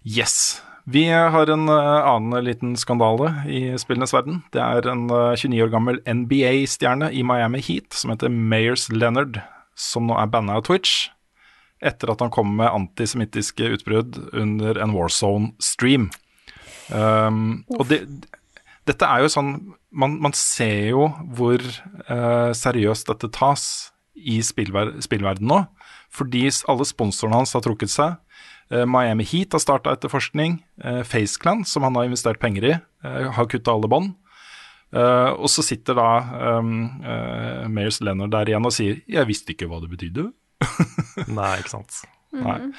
Yes. Vi har en eh, annen liten skandale i spillenes verden. Det er en eh, 29 år gammel NBA-stjerne i Miami Heat som heter Mayers Leonard, som nå er banna av Twitch etter at han kom med antisemittiske utbrudd under en Warzone-stream. Um, og det, dette er jo sånn Man, man ser jo hvor uh, seriøst dette tas i spillver spillverden nå. Fordi alle sponsorene hans har trukket seg. Eh, Miami Heat har starta etterforskning. Uh, FaceClan, som han har investert penger i, eh, har kutta alle bånd. Eh, og så sitter da um, uh, Mayers Leonard der igjen og sier 'jeg visste ikke hva det betydde'. Nei, ikke sant. Nei.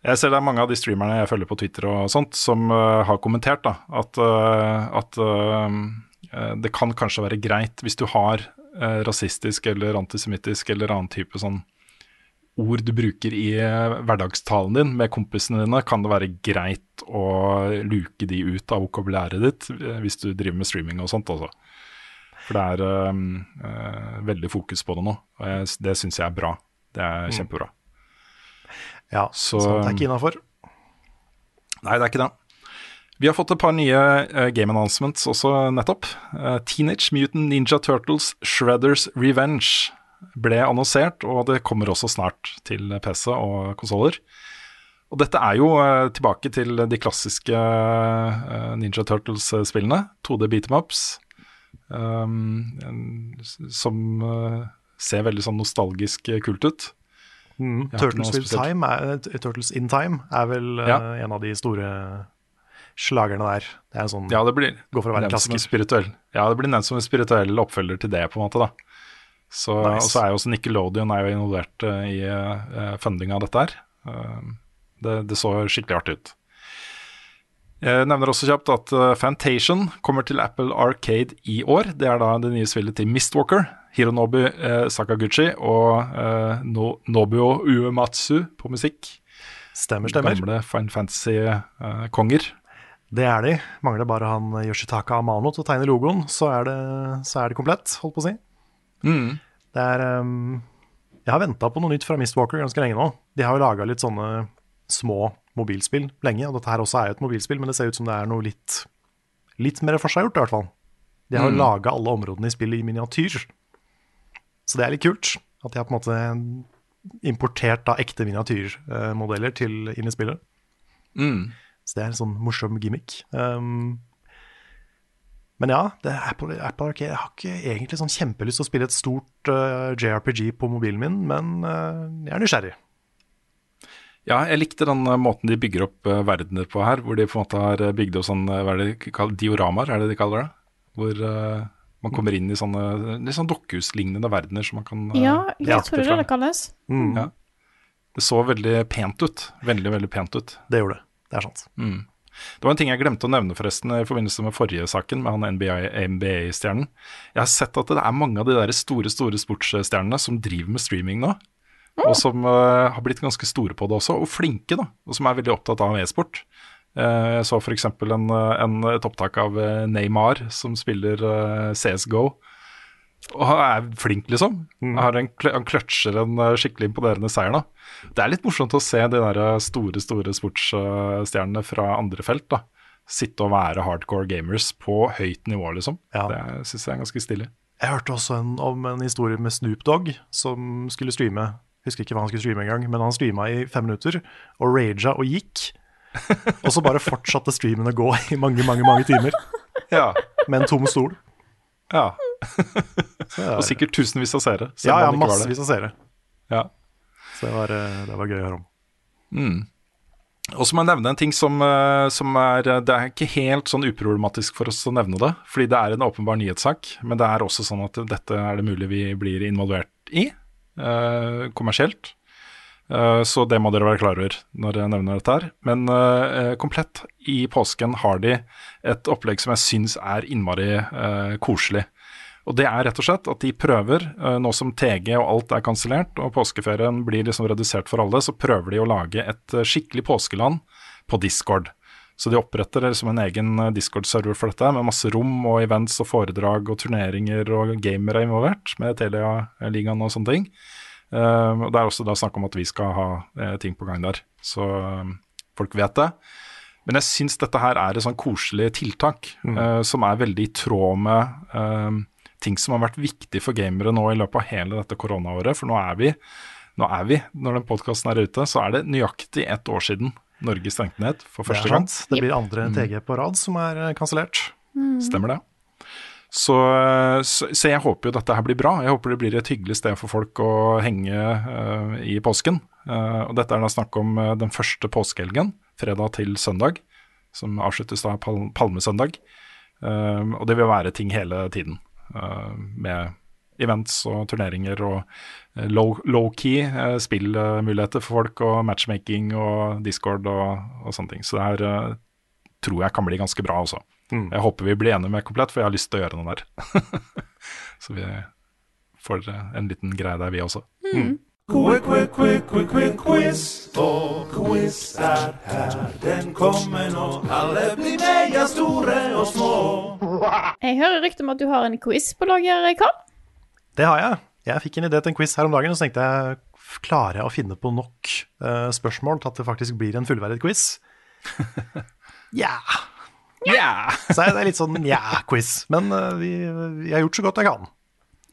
Jeg ser det er mange av de streamerne jeg følger på Twitter og sånt, som uh, har kommentert da, at, uh, at uh, eh, det kan kanskje være greit hvis du har eh, rasistisk eller antisemittisk eller annen type sånn ord du bruker i eh, hverdagstalen din med kompisene dine, kan det være greit å luke de ut av vokabulæret ditt eh, hvis du driver med streaming og sånt. Altså. For det er eh, veldig fokus på det nå, og jeg, det syns jeg er bra. Det er kjempebra. Ja, Så- så, det er ikke innafor. Nei, det er ikke det. Vi har fått et par nye uh, game announcements også nettopp. Uh, Teenage Mutant Ninja Turtles Shredders Revenge ble annonsert, og det kommer også snart til PC og konsoller. Og dette er jo eh, tilbake til de klassiske eh, Ninja Turtles-spillene. 2D beat em ups. Um, som eh, ser veldig sånn nostalgisk kult ut. Mm. Turtles, er, Turtles in Time er vel Ja. en av de store slagerne der. Det er en sånn Ja, det blir Går for å være klassiker. spirituell Ja, det blir nevnt som en spirituell oppfølger til det, på en måte, da. Så, Nice. Og så er jo også Nickelodeon er jo involvert eh, i uh, fundinga av dette her. Eh, det, det så skikkelig artig ut. Jeg nevner også kjapt at Fantation kommer til Apple Arcade i år. Det er da det nye spillet til Mistwalker, Hironobu uh, Sakaguchi og eh, no, Nobuo Uematsu på musikk. Stemmer, stemmer. Gamle Fine Fantasy-konger. Det er de. Mangler bare han eh, Yoshitaka Amano til å tegne logoen, så er det, så er det komplett, holdt på å si. Mm. Det er um, Jeg har venta på noe nytt fra Mistwalker ganske lenge nå. De har jo laga litt sånne små mobilspill lenge, og dette her også er jo et mobilspill, men det ser ut som det er noe litt, litt mer forseggjort, i hvert fall. De har Mm. laga alle områdene i spillet i miniatyr. Så det er litt kult. At de har på en måte importert da ekte miniatyrmodeller til inn i spillet. Mm. Så det er en sånn morsom gimmick. Um, men ja, det er Apple, Apple Arcade. Jeg har ikke egentlig sånn kjempelyst til å spille et stort uh, JRPG på mobilen min, men uh, jeg er nysgjerrig. Ja, jeg likte den eh, måten de bygger opp uh, verdener på her, hvor de på en måte har eh, bygd opp sånn, eh, hva er det de kaller, dioramaer, er det de kaller det? Hvor eh, man kommer inn i sånne litt sånn dokkehuslignende verdener som man kan eh, Ja, jeg tror det det det kalles. Mm, Ja. Det så veldig pent ut. Veldig, veldig pent ut. Det gjorde det. Det er sant. Mm. Det var en ting jeg glemte å nevne forresten i forbindelse med forrige saken, med han NBA-stjernen. Jeg har sett at det er mange av de der store store sportsstjernene som driver med streaming nå. Og som uh, har blitt ganske store på det også, og flinke, da. Og som er veldig opptatt av e-sport. Uh, jeg så f.eks. En, eh, en, et opptak av eh, Neymar som spiller eh, CSGO. Og han er flink, liksom. Han, en, han kløtsjer en eh, skikkelig imponerende seier. da. Det er litt morsomt å se de der eh, store store sportsstjernene fra andre felt da. sitte og være hardcore gamers på høyt nivå, liksom. Ja. Det syns jeg er ganske stilig. Jeg hørte også en, om en historie med Snoop Dogg som skulle streame. Husker ikke hva han skulle streame engang, men han streama i fem minutter og raga og gikk. Og så bare fortsatte streamen å gå i mange, mange mange timer Ja, med en tom stol. Ja. Og sikkert tusenvis av seere. ja, ja, massevis av seere. Ja. Så det var, eh, det var gøy å høre om. Og så må jeg nevne en ting som, eh, som er Det er ikke helt sånn uproblematisk for oss å nevne det, fordi det er en åpenbar nyhetssak. Men det er også sånn at dette er det mulig vi blir involvert i, eh, kommersielt. Eh, så det må dere være klar over når jeg nevner dette her. Men eh, komplett i påsken har de et opplegg som jeg syns er innmari eh, koselig. Og det er rett og slett at de prøver, eh, nå som TG og alt er kansellert og påskeferien blir liksom redusert for alle, så prøver de å lage et eh, skikkelig påskeland på Discord. Så de oppretter liksom en egen eh, Discord-server for dette, med masse rom og events og foredrag og turneringer og gamere involvert, med Telia-ligaen og sånne ting. Eh, og Det er også da snakk om at vi skal ha eh, ting på gang der, så eh, folk vet det. Men jeg syns dette her er et sånn koselig tiltak, eh, som er veldig i tråd med eh, ting som har vært viktig for gamere nå i løpet av hele dette koronaåret. For nå er vi, nå er vi når den podkasten er ute, så er det nøyaktig ett år siden Norge stengte ned for Det første gang. Det blir andre TG på rad som er kansellert. Mm. Stemmer det. Så, så, så jeg håper jo dette her blir bra. Jeg håper det blir et hyggelig sted for folk å henge uh, i påsken. Uh, og dette er da snakk om uh, den første påskehelgen, fredag til søndag, som avsluttes da pal palmesøndag. Eh, og det vil være ting hele tiden, eh, med events og turneringer og eh, low- low-key eh, spillmuligheter for folk, og matchmaking og Discord og, og sånne ting. Så det her eh, tror jeg kan bli ganske bra, altså. Jeg håper vi blir enige med Komplett, for jeg har lyst til å gjøre noe der. Så vi får eh, en liten greie der, vi også. Quick, quick, quick, quick, quick, quiz. Og quiz er her, den kommer nå. Alle blir mega store og små. Jeg hører rykte om at du har en quiz på lager, Karl. Det har jeg. Jeg fikk en idé til en quiz her om dagen, og så tenkte jeg klarer jeg å finne på nok uh, spørsmål til at det faktisk blir en fullverdig quiz? Ja. Yeah! Så det er litt sånn ja-quiz. Men eh, vi, jeg har gjort så godt jeg kan.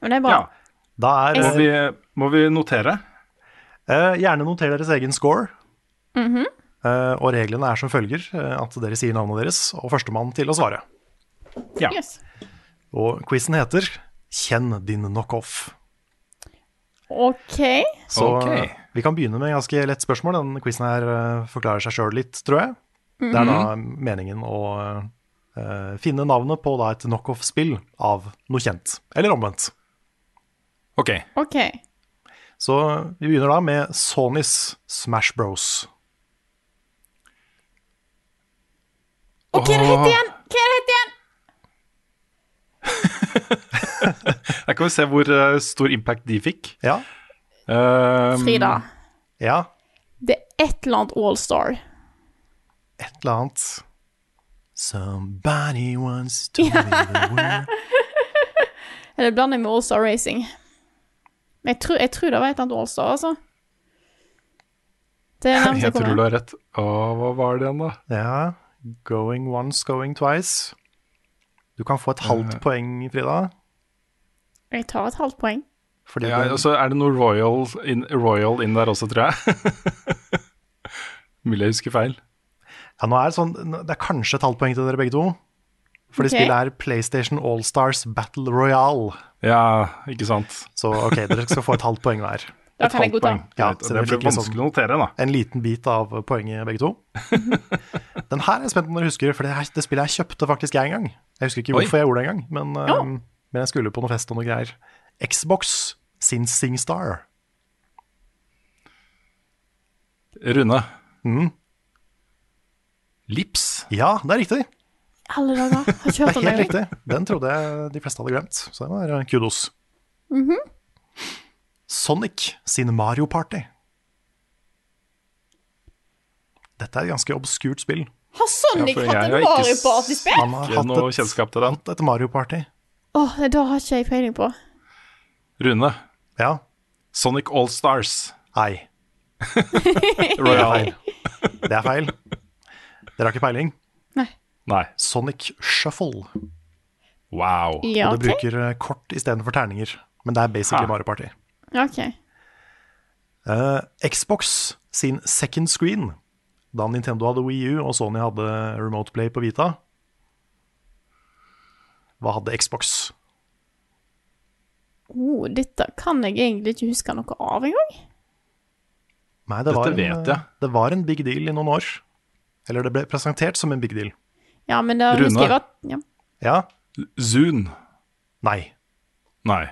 Men det er bra. Ja. Da er Må vi, må vi notere? eh, Gjerne noter deres egen score. Mhm. Eh, og reglene er som følger eh, at dere sier navnet deres, og førstemann til å svare. Ja. Yes. Og quizen heter Kjenn din knockoff. OK. Så Ok. eh, vi kan begynne med ganske lett spørsmål. Den quizen her eh, forklarer seg sjøl litt, tror jeg. Det er da meningen å uh, finne navnet på da et knockoff-spill av noe kjent. Eller omvendt. Ok. OK. Så vi begynner da med Sonys Smash Bros. Og hva er det het igjen? Hva er det het igjen? Her kan vi se hvor uh, stor impact de fikk. Ja. Um, Frida. ja. Det er et eller annet Allstar. Et eller annet Somebody wants to be the world Eller blander jeg med Allstar Racing. Men jeg tror, jeg tror det var et eller annet Allstar, altså. Det er Jeg tror du har rett. Å, hva var det igjen, da? Ja. Going once, going twice. Du kan få et halvt poeng, Frida. Jeg tar et halvt poeng. Fordi Ja, det, og så er det noe royal in, royal in der også, tror jeg. Mulig jeg husker feil. Ja, nå er det, sånn, det er kanskje et halvt poeng til dere begge to. Fordi okay. spillet er PlayStation Allstars Battle Royale. Ja, ikke sant. Så ok, dere skal få et halvt poeng hver. Da kan jeg godta. Ja, så det blir vanskelig sånn, å notere, da. en liten bit av poenget, begge to. Den her er jeg spent på om dere husker, for det, her, det spillet jeg kjøpte faktisk jeg en gang. Jeg husker ikke Oi. hvorfor jeg gjorde det engang, men, ja. um, men jeg skulle på noe fest og noe greier. Xbox sin SingStar. Rune. Mm. Lips. Ja, det er riktig. Alle dager. Har ikke Det hørt er om helt riktig. Den trodde jeg de fleste hadde glemt, så det var kudos. kudos. -hmm. Sonic sin Mario Party. Dette er et ganske obskurt spill. Har Sonic Ja, hatt et en Mario Party-spill? Han har hatt noe kjennskap til den. et Mario Party. Åh, det da har ikke jeg peiling på. Rune. Ja. Sonic Allstars. Nei, Royal. det er feil. Dere har ikke peiling. Nei. Sonic Shuffle. Wow. Ja, Og du OK. bruker okay. kort istedenfor terninger. Men det er basically Ha. Mario Party. Ok. Uh, Xbox sin second screen, da Nintendo hadde Wii U og Sony hadde Remote Play på Vita Hva hadde Xbox? Oh, dette kan jeg egentlig ikke huske noe av engang. Nei, det Dette var, en, vet jeg. det var en big deal i noen år. Eller det ble presentert som en big deal. Ja, men da Rune. husker jeg at ja. Ja. Zoon. Nei. Nei.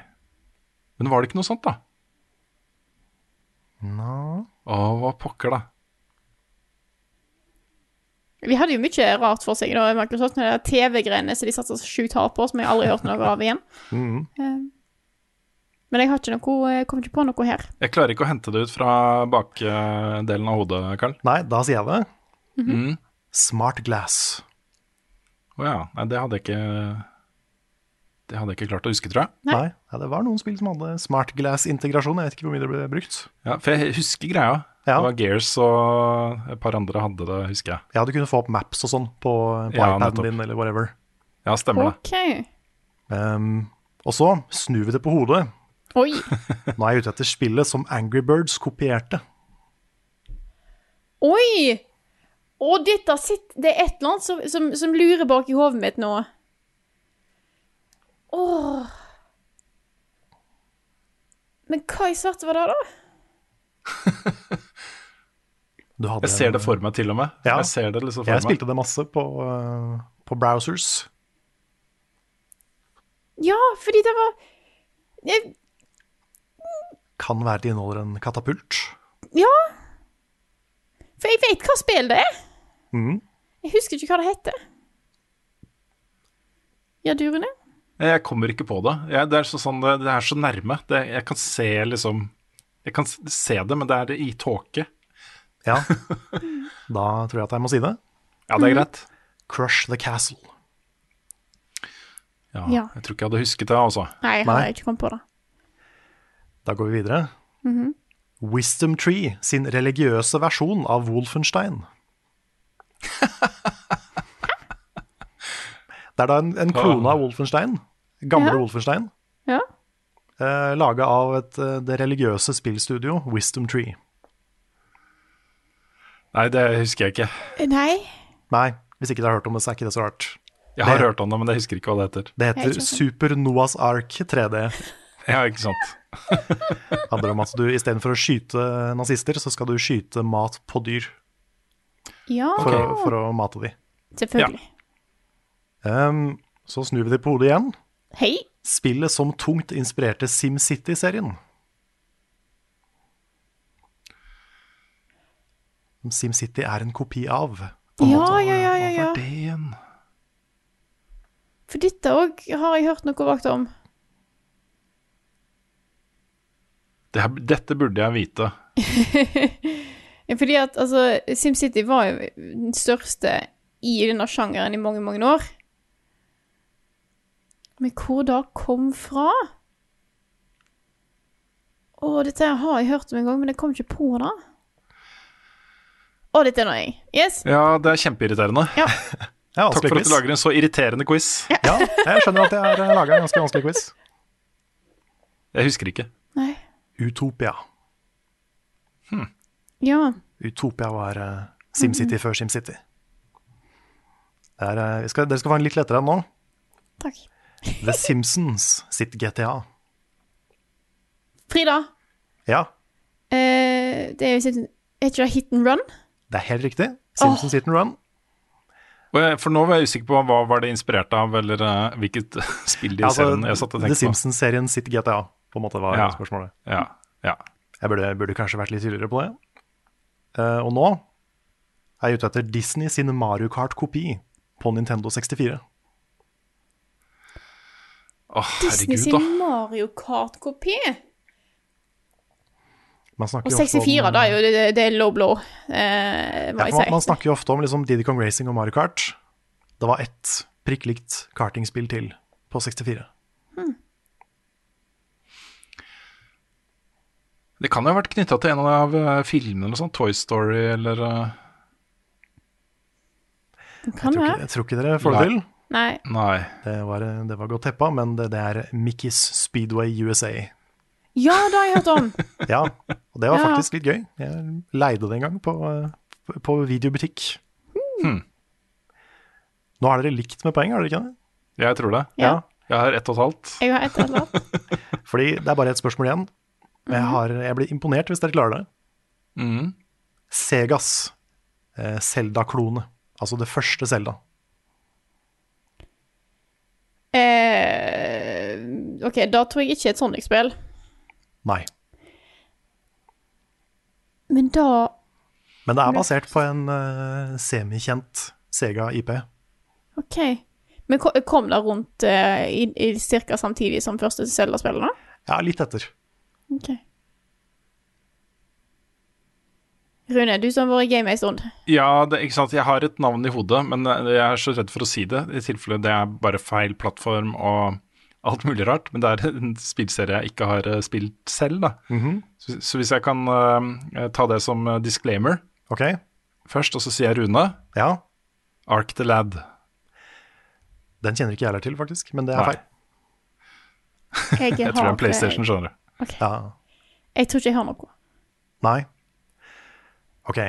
Men var det ikke noe sånt, da? Nå. Å, hva pokker, da. Vi hadde jo mye rart for seg da, Microsoft, med de TV-greiene som de satsa så sjukt hardt på, som jeg aldri hørte noe av igjen. Mm Eh, Men jeg har ikke noe, jeg kom ikke på noe her. Jeg klarer ikke å hente det ut fra bakdelen av hodet, Karl. Nei, da sier jeg det. Mhm. Smart Glass. Å ja. Nei, det hadde jeg ikke Det hadde jeg ikke klart å huske, tror jeg. Nei. Nei. Ja, det var noen spill som hadde Smart Glass-integrasjon. Jeg vet ikke hvor mye det ble brukt. Ja, For jeg husker greia. Ja. Det var Gears og et par andre hadde det, husker jeg. Ja, du kunne få opp maps og sånn på, på Ja, iPaden nettopp. din eller whatever. Ja, stemmer det. OK. Um, og så snur vi det på hodet. Oi. Nå er jeg ute etter spillet som Angry Birds kopierte. Oi! Og dette sitt, Det er et eller annet som, som, som lurer bak i hodet mitt nå. Åh. Men hva i svarte var det, da? Du hadde Jeg ser det for meg, til og med. Ja. Jeg ser det liksom for Jeg meg. spilte det masse på, uh, på browsers. Ja, fordi det var jeg, Kan være det inneholder en katapult. Ja. For jeg vet hva spill det er. Mm. Jeg husker ikke hva det heter. Ja, du, Rune? Jeg kommer ikke på det. Jeg, det, er så sånn, det, det er så nærme. Det, jeg kan se liksom Jeg kan se det, men det er i tåke. Ja. da tror jeg at jeg må si det. Ja, det er greit. Crush the Castle. Ja, Ja. Jeg tror ikke jeg hadde husket det, altså. Nei, jeg hadde Nei. ikke kommet på det. Da går vi videre. Wisdom Tree sin religiøse versjon av Wolfenstein. Det er da en, en klone av Wolfenstein, gamle Ja. Wolfenstein, Ja. eh, laga av et, eh, det religiøse spillstudio Wisdom Tree. Nei, det husker jeg ikke. Nei. Nei, hvis ikke du har hørt om det, så er ikke det så rart. Jeg har Det- hørt om det, men jeg husker ikke hva det heter. Det heter. Super Noahs Ark 3D. Ja, ikke sant. handler om at du istedenfor å skyte nazister, så skal du skyte mat på dyr Ja, for, å, for å mate de. selvfølgelig. Um, så snur vi det på hodet igjen. Hei. Spillet som tungt inspirerte SimCity-serien. SimCity er en kopi av. på Ja, måte. ja, ja, ja, Hva ja. var det igjen? For dette òg har jeg hørt noe vagt om. Det her, dette burde jeg vite. Fordi at altså, SimCity var jo den største i denne sjangeren i mange, mange år. Men hvor da kom fra? Å, dette her har jeg hørt om en gang, men jeg kom ikke på det. Å, dette er noe jeg. Yes. Ja, det er kjempeirriterende. Ja. Ja, Takk for at du lager en så irriterende quiz. Ja, jeg skjønner at jeg har laga en ganske vanskelig quiz. Jeg husker ikke. Nei. Utopia. Ja. Utopia var uh, SimCity før SimCity. Der, er, eh, skal, dere skal få en litt lettere enn nå. Takk. The Simpsons sitt GTA. Frida, Ja, Uh, det er jo sitt Er ikke det hit and run? det er helt riktig. Simpsons Hit and Run. For nå var jeg usikker på hva var det inspirert av, eller hvilket spill de Ja, altså, serien jeg satt og The tenkte på. Simpsons-serien sitt GTA, på en måte var Ja. spørsmålet. Ja, ja. Jeg burde, burde kanskje vært litt tydeligere på det. Uh, og nå er jeg ute etter Disney sin Mario Kart-kopi på Nintendo 64. Å, Disney herregud, sin. Mario Kart-kopi. Man snakker Og jo ofte 64, om, da er jo det, det er low blow, eh, ja, jeg man, man snakker jo ofte om liksom Diddy Kong Racing og Mario Kart. Det var ett prikk likt kartingspill til på 64. Det kan jo ha vært knytta til en av eh, filmene eller sånn, Toy Story eller Det Kan Jeg tror, være. ikke, jeg tror ikke dere får det til. Nei. Nei. Det var, det var godt teppa, men det, det er Mickey's Speedway USA. Ja, det har jeg hørt om. Ja, og det var Ja. faktisk litt gøy. Jeg leide det en gang på, eh, på videobutikk. Hmm. Nå har dere likt med poeng, har dere ikke det? Jeg tror det. Ja. Jeg har ett og et halvt. Jeg har ett og et halvt. Fordi det er bare ett spørsmål igjen. Jeg, har, jeg blir imponert hvis dere klarer det. Mm. Segas eh, Zelda-klone. Altså det første Zelda. Eh, OK, da tror jeg ikke et Sonic-spill. Nei. Men da Men det er basert på en uh, semikjent Sega-IP. OK. Men kom det rundt uh, i, i cirka samtidig som første Zelda-spillet, da? Ja, litt etter. OK. Rune, du som har vært game en stund. Ja, det, ikke sant. Jeg har et navn i hodet, men eh, jeg er så redd for å si det, i tilfelle det er bare feil plattform og alt mulig rart. Men det er en spillserie jeg ikke har eh, spilt selv, da. så, så hvis jeg kan uh, ta det som disclaimer Ok, først, og så sier jeg Rune. ja. Ark the Lad. Den kjenner ikke jeg heller til, faktisk. Men det er Nei. feil. Jeg, Jeg tror det er en PlayStation, skjønner du. Ja. Jeg tror ikke jeg har noe. Nei. Ok.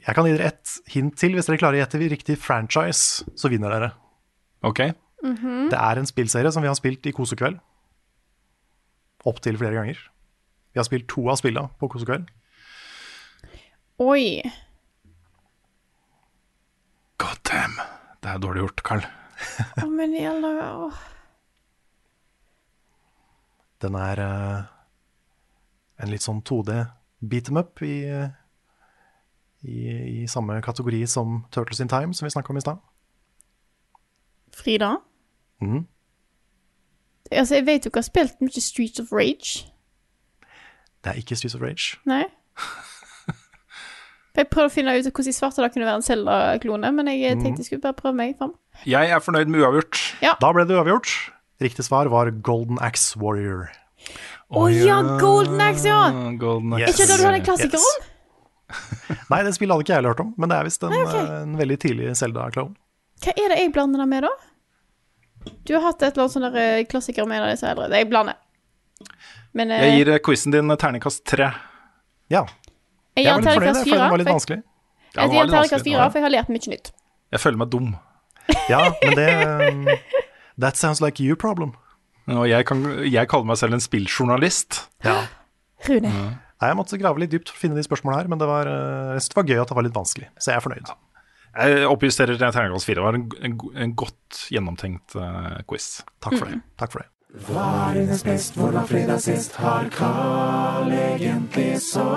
Jeg kan gi dere ett hint til. Hvis dere klarer å gjette riktig franchise, så vinner dere. Ok. Det er en spillserie som vi har spilt i Kosekveld. Opptil flere ganger. Vi har spilt to av spillene på Kosekveld. Oi. God damn. Det er dårlig gjort, Carl. Å, men i alle åh. Den er eh, en litt sånn 2D beat em up i, i, i samme kategori som Turtles in Time, som vi snakka om i stad. Frida? Mhm. Altså, jeg vet jo ikke har spilt mye Streets of Rage. Det er ikke Streets of Rage. Nei. Jeg prøvde å finne ut hvordan i svarte det kunne være en Zelda-klone, men jeg tenkte jeg skulle bare prøve meg fram. Jeg er fornøyd med uavgjort. Da ble det uavgjort. Riktig svar var Golden Axe Warrior. Å ja, Golden Axe, ja! Golden Yes. Ikke det du har en klassiker Yes. om? Nei, det spillet hadde ikke jeg hørt om, men det er visst en, okay. eh, en veldig tidlig Zelda-klone. Hva er det jeg blander det med, da? Du har hatt et eller annet sånn eh, klassiker med en av disse eldre. Jeg blander. Men Jeg gir eh, quizen din terningkast tre. Ja. jeg Jeg gir var en litt fornøyd, terningkast for fire. den var litt jeg- vanskelig. Ja, Jeg jeg, gir var terningkast fire, for jeg har lært mye nytt. Jeg føler meg dum. Ja, men det um, That sounds like you problem. Og jeg, kan, jeg kaller meg selv en spilljournalist. Ja. Rune. Nei, Jeg måtte grave litt dypt for å finne de spørsmålene her, men det var, eh, jeg synes det var gøy at det var litt vanskelig. Så jeg er fornøyd. Jeg oppjusterer terningkast fire. Det var en, en, en godt gjennomtenkt uh, quiz. Takk for det. Takk for det. Hva er dines best, hvor var fredag sist? Har Carl egentlig sopp?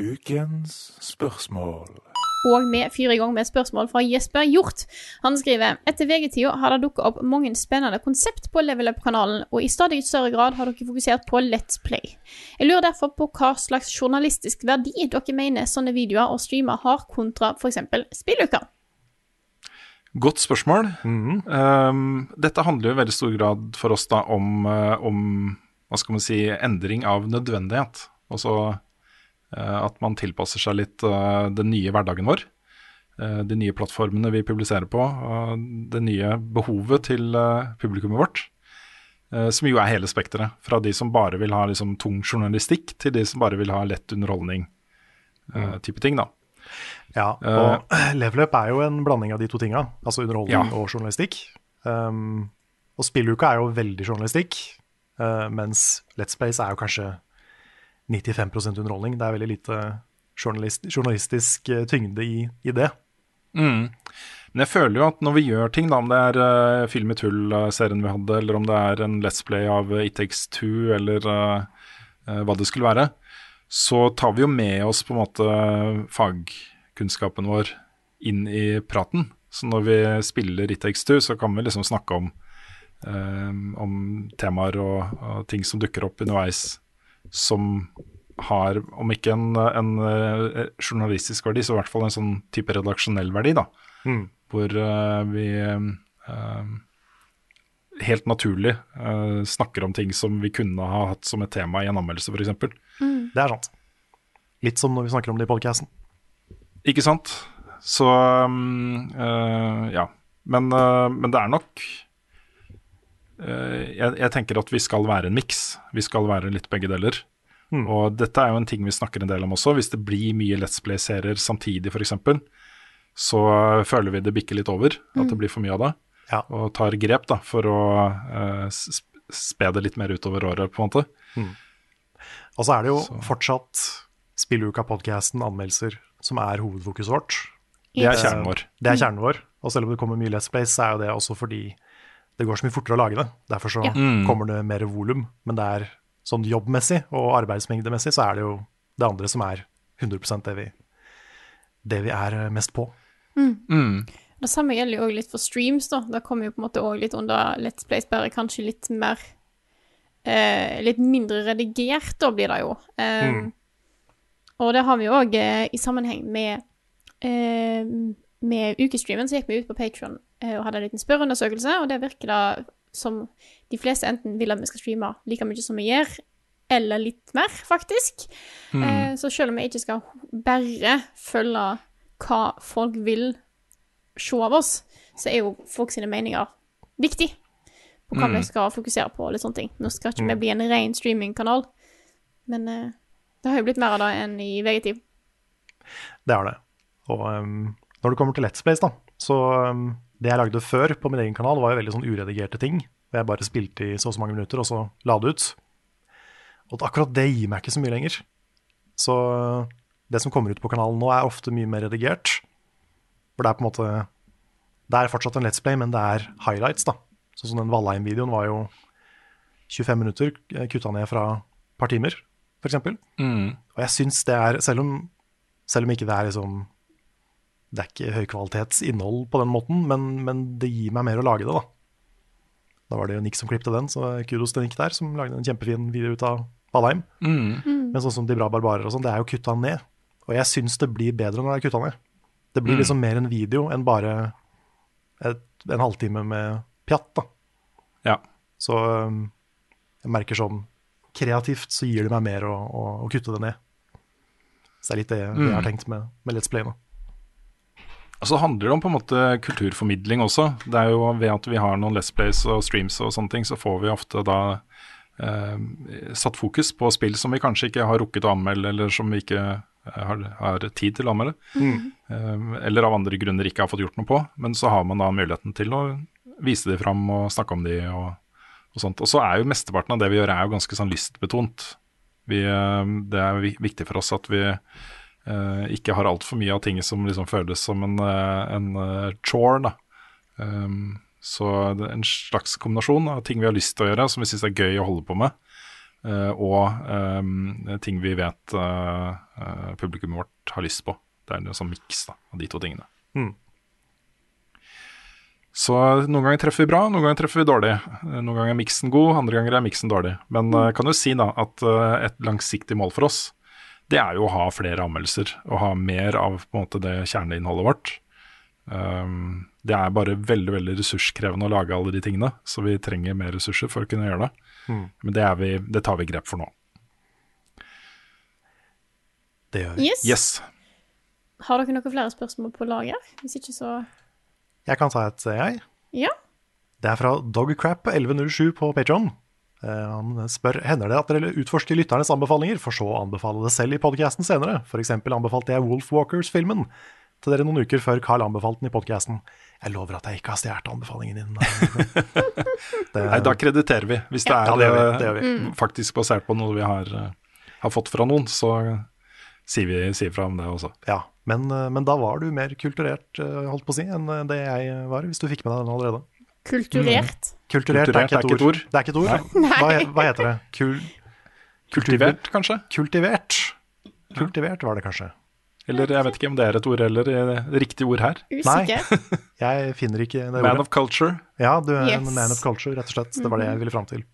Ukens spørsmål. Og vi fyrer i gang med et spørsmål fra Jesper Hjort. Han skriver etter VG-tida har det dukket opp mange spennende konsept på Level Up-kanalen, og i stadig større grad har dere fokusert på Let's Play. Jeg lurer derfor på hva slags journalistisk verdi dere mener sånne videoer og streamer har, kontra f.eks. spilluka. Godt spørsmål. Um, dette handler jo i veldig stor grad for oss da om, eh, om hva skal man si, endring av nødvendighet. Altså at man tilpasser seg litt eh, den nye hverdagen vår. eh, de nye plattformene vi publiserer på, det nye behovet til eh, publikummet vårt. eh, som jo er hele spekteret. Fra de som bare vil ha liksom, tung journalistikk, til de som bare vil ha lett underholdning. eh, type ting, da. Ja, og uh, Leveløp er jo en blanding av de to tinga, altså underholdning Ja. og journalistikk. Um, og spilluka er jo veldig journalistikk, uh, mens Let's Place er jo kanskje 95% underholdning. Det er veldig lite journalist, journalistisk uh, tyngde i, i det. Mm. Men jeg føler jo at når vi gjør ting, da, om det er uh, Film i tull-serien vi hadde, eller om det er en Let's Play av uh, It Takes Two, eller uh, uh, hva det skulle være, så tar vi jo med oss på en måte fagkunnskapen vår inn i praten. Så når vi spiller It Takes Two, så kan vi liksom snakke om, om temaer og, og ting som dukker opp underveis som har, om ikke en, en eh, journalistisk verdi, så i hvert fall en sånn type redaksjonell verdi, da. Mm. Hvor uh, vi uh, helt naturlig uh, snakker om ting som vi kunne ha hatt som et tema i en anmeldelse, f.eks. Det er sant. Litt som når vi snakker om det i podcasten. Ikke sant? Så um, eh, ja. Men, men det er nok jeg, jeg tenker at vi skal være en miks. Vi skal være litt begge deler. Mm. Og dette er jo en ting vi snakker en del om også. Hvis det blir mye Let's Play-serier samtidig, f.eks., så føler vi det bikker litt over. At det blir for mye av det. Ja. og tar grep da, for å uh, spe det litt mer utover året, på en måte. Og så er det jo Så- fortsatt Spilluka-podkasten, anmeldelser, som er hovedfokuset vårt. Det er kjernen vår. Det er kjernen vår. Og selv om det kommer mye Let's Plays, så er jo det også fordi det går så mye fortere å lage det. Derfor så Ja. kommer det mer volum. Men det er sånn jobbmessig og arbeidsmengdemessig så er det jo det andre som er 100% det vi, det vi er mest på. Det samme gjelder jo òg litt for streams, da. Det kommer jo på en måte òg litt under Let's Place, bare kanskje litt mer eh, Litt mindre redigert, da blir det jo. Eh, Og det har vi jo òg eh, i sammenheng med eh, Med ukestreamen så gikk vi ut på Patron og hadde en liten spørreundersøkelse, og det virker da som de fleste enten vil at vi skal streame like mye som vi gjør, eller litt mer, faktisk. Eh, så selv om vi ikke skal bare følge hva folk vil se av oss, så er jo folk sine meninger viktig på hva vi skal fokusere på og litt sånne ting. Nå skal ikke vi bli en ren streamingkanal, men eh, det har jo blitt mer av det enn i VG-tid. Det er det. Og um, når det kommer til Let's Place, da, så um, det jeg lagde før på min egen kanal, var jo veldig sånn uredigerte ting. Hvor jeg bare spilte i så og så mange minutter, og så la det ut. Og akkurat det gir meg ikke så mye lenger. Så det som kommer ut på kanalen nå, er ofte mye mer redigert. For det er på en måte Det er fortsatt en Let's Play, men det er highlights, da. Sånn som den Valheim-videoen var jo 25 minutter kutta ned fra et par timer, f.eks. Og jeg syns det er, selv om, selv om ikke det er liksom Det er ikke høykvalitetsinnhold på den måten, men, men det gir meg mer å lage det, da. Da var det jo Nick som klippte den, så kudos til Nick der, som lagde en kjempefin video ut av Valheim. Men sånn som De bra barbarer og sånn, det er jo kutta ned. Og jeg syns det blir bedre når det er kutta ned. Det blir liksom mer en video enn bare et, en halvtime med pjatt, da. Ja. Så um, jeg merker sånn kreativt så gir det meg mer å, å, å kutte det ned. Så det er litt det, det jeg har tenkt med, med Let's Play nå. Og så handler det om på en måte kulturformidling også. Det er jo Ved at vi har noen Let's Plays og streams og sånne ting, så får vi ofte da eh, satt fokus på spill som vi kanskje ikke har rukket å anmelde, eller som vi ikke eh, har, har tid til å anmelde. Eh, eller av andre grunner ikke har fått gjort noe på. Men så har man da muligheten til å vise de fram og snakke om de og, og sånt. Og så er jo mesteparten av det vi gjør, er jo ganske sånn lystbetont. Vi, eh, det er vi- viktig for oss at vi ikke har altfor mye av ting som liksom føles som en, eh, en eh, chore. Da. Um, så en slags kombinasjon av ting vi har lyst til å gjøre, som vi syns er gøy å holde på med, uh, og um, ting vi vet uh, uh, publikummet vårt har lyst på. Det er en sånn miks av de to tingene. Mm. Så noen ganger treffer vi bra, noen ganger treffer vi dårlig. Eh, Noen ganger er miksen god, andre ganger er miksen dårlig. Men eh, kan jo si da at eh, et langsiktig mål for oss, det er jo å ha flere anmeldelser. Og ha mer av på en måte det kjerneinnholdet vårt. Um, det er bare veldig veldig ressurskrevende å lage alle de tingene, så vi trenger mer ressurser for å kunne gjøre det. Men det, er vi, det tar vi grep for nå. Det gjør vi. Yes. Yes. Har dere noen flere spørsmål på lager? Hvis ikke, så Jeg kan ta et, jeg. Ja. Det er fra Dogcrap1107 på Patreon. Han spør hender det at dere utforsker lytternes anbefalinger, for så å anbefale det selv i podcasten senere. For eksempel anbefalte jeg Wolf Walkers-filmen til dere noen uker før Carl anbefalte den i podcasten. Jeg lover at jeg ikke har stjålet anbefalingen din. Det, Nei, da krediterer vi. Hvis det er Ja, det vi, eh, det vi. faktisk basert på noe vi har, eh, har fått fra noen, så sier vi sier fra om det også. ja, men, eh, men da var du mer kulturert, eh, holdt på å si, enn eh, det jeg var, hvis du fikk med deg den allerede. Kulturert. Kulturert, Kulturert er ikke et ord. Det er ikke et ord. Hva, hva heter det? Kul, Kultivert, kanskje? kultivert. Kultivert var det kanskje. Eller jeg vet ikke om det er et ord eller et riktig ord her. Usikker. Nei, Jeg finner ikke det ordet. Man of culture. Ja, du er Yes. en man of culture, rett og slett. Det var det jeg ville fram til.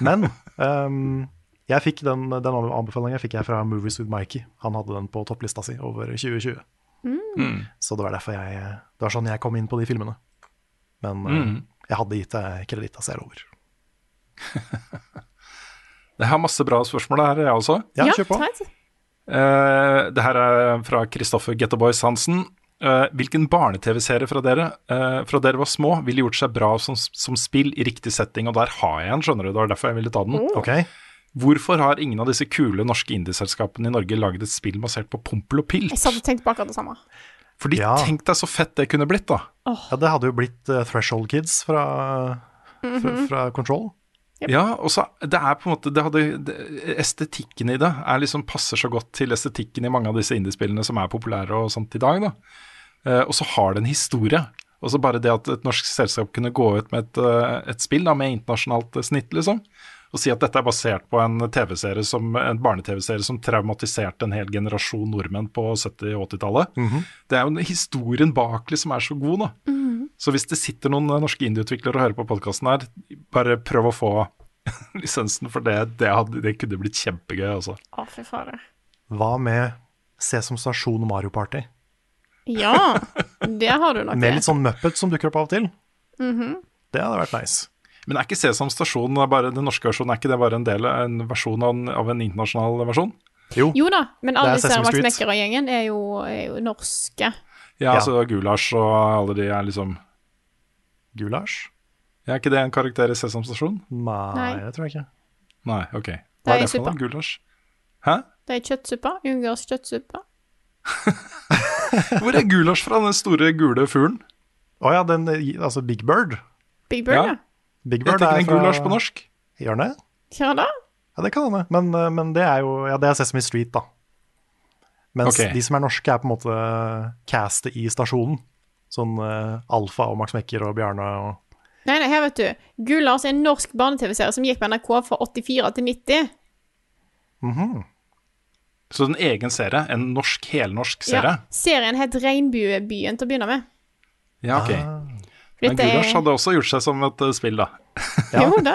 Men um, jeg fikk den, den anbefalingen fikk jeg fra Movies with Mikey. Han hadde den på topplista si over 2020. Så det var derfor jeg Det var sånn jeg kom inn på de filmene. Men eh, jeg hadde gitt deg kreditt, jeg lover. Jeg har masse bra spørsmål her, jeg også. Ja, kjør på. Uh. Eh, det her er fra Kristoffer Gettoboys Hansen. Uh, hvilken barne-TV-serie fra dere eh, fra dere var små ville gjort seg bra som, som spill i riktig setting? Og der har jeg en, skjønner du. Det var derfor jeg ville ta den. Ok, Hvorfor har ingen av disse kule norske indieselskapene i Norge laget et spill basert på Pompel og Pilt? Jeg og tenkte på akkurat det samme. Fordi Ja. tenk deg så fett det kunne blitt, da. Ja, det hadde jo blitt uh, Threshold Kids fra, fra, fra Control. Ja, og så det er på en måte det hadde, det, Estetikken i det er liksom passer så godt til estetikken i mange av disse indiespillene som er populære og sånt i dag. da. Eh, og så har det en historie. Og så bare det at et norsk selskap kunne gå ut med et, eh, et spill da, med internasjonalt eh, snitt, liksom, og si at dette er basert på en TV-serie som, en barne-TV-serie som traumatiserte en hel generasjon nordmenn på 70- og 80-tallet. Det er jo historien bak som er så god, da. Så hvis det sitter noen eh, norske indieutviklere og hører på podkasten her, bare prøv å få lisensen, for det, det, hadde, det kunne blitt kjempegøy, altså. Å, fy fader. Hva med Sesam Stasjon og Mario Party? Ja, det har du nok. Med litt sånn Muppet som dukker opp av og til. Det hadde vært nice. Men er ikke Sesam Stasjon bare den norske versjonen, er ikke det bare en del en versjon av en, av en internasjonal versjon? Jo, Jo da, men alle Det er er jo, er jo norske. Ja, Ja. altså Gulasj og alle de er liksom Gulasj? Ja, Er ikke det en karakter i Sesam Stasjon? Nei, Nei. det tror jeg ikke. Nei, ok. Det Hva er er det for noe? Gulasj? Hæ? Det er kjøttsuppe. Ungarsk kjøttsuppe. Hvor er gulasj fra, den store gule fuglen? Å ja, den, altså Big Bird. Big Bird, Ja. ja. Big Bird er en fra gulasj på norsk. Gjør den det? Hva da? Ja, det kan hende. Men, eh, men det er jo ja, det er Sesame Street, da. Mens okay. de som er norske, er på en måte castet i stasjonen. Sånn uh, Alfa og Max Mekker og Bjarne og Nei, nei, her vet du. Gullars er en norsk barne-TV-serie som gikk på NRK fra 84 til 90. Så en egen serie, en norsk, helnorsk serie. Ja. Serien het Regnbuebyen til å begynne med. Ja, ok. Men Dette gulasj hadde også gjort seg som et eh, spill, da. Ja. Jo, da.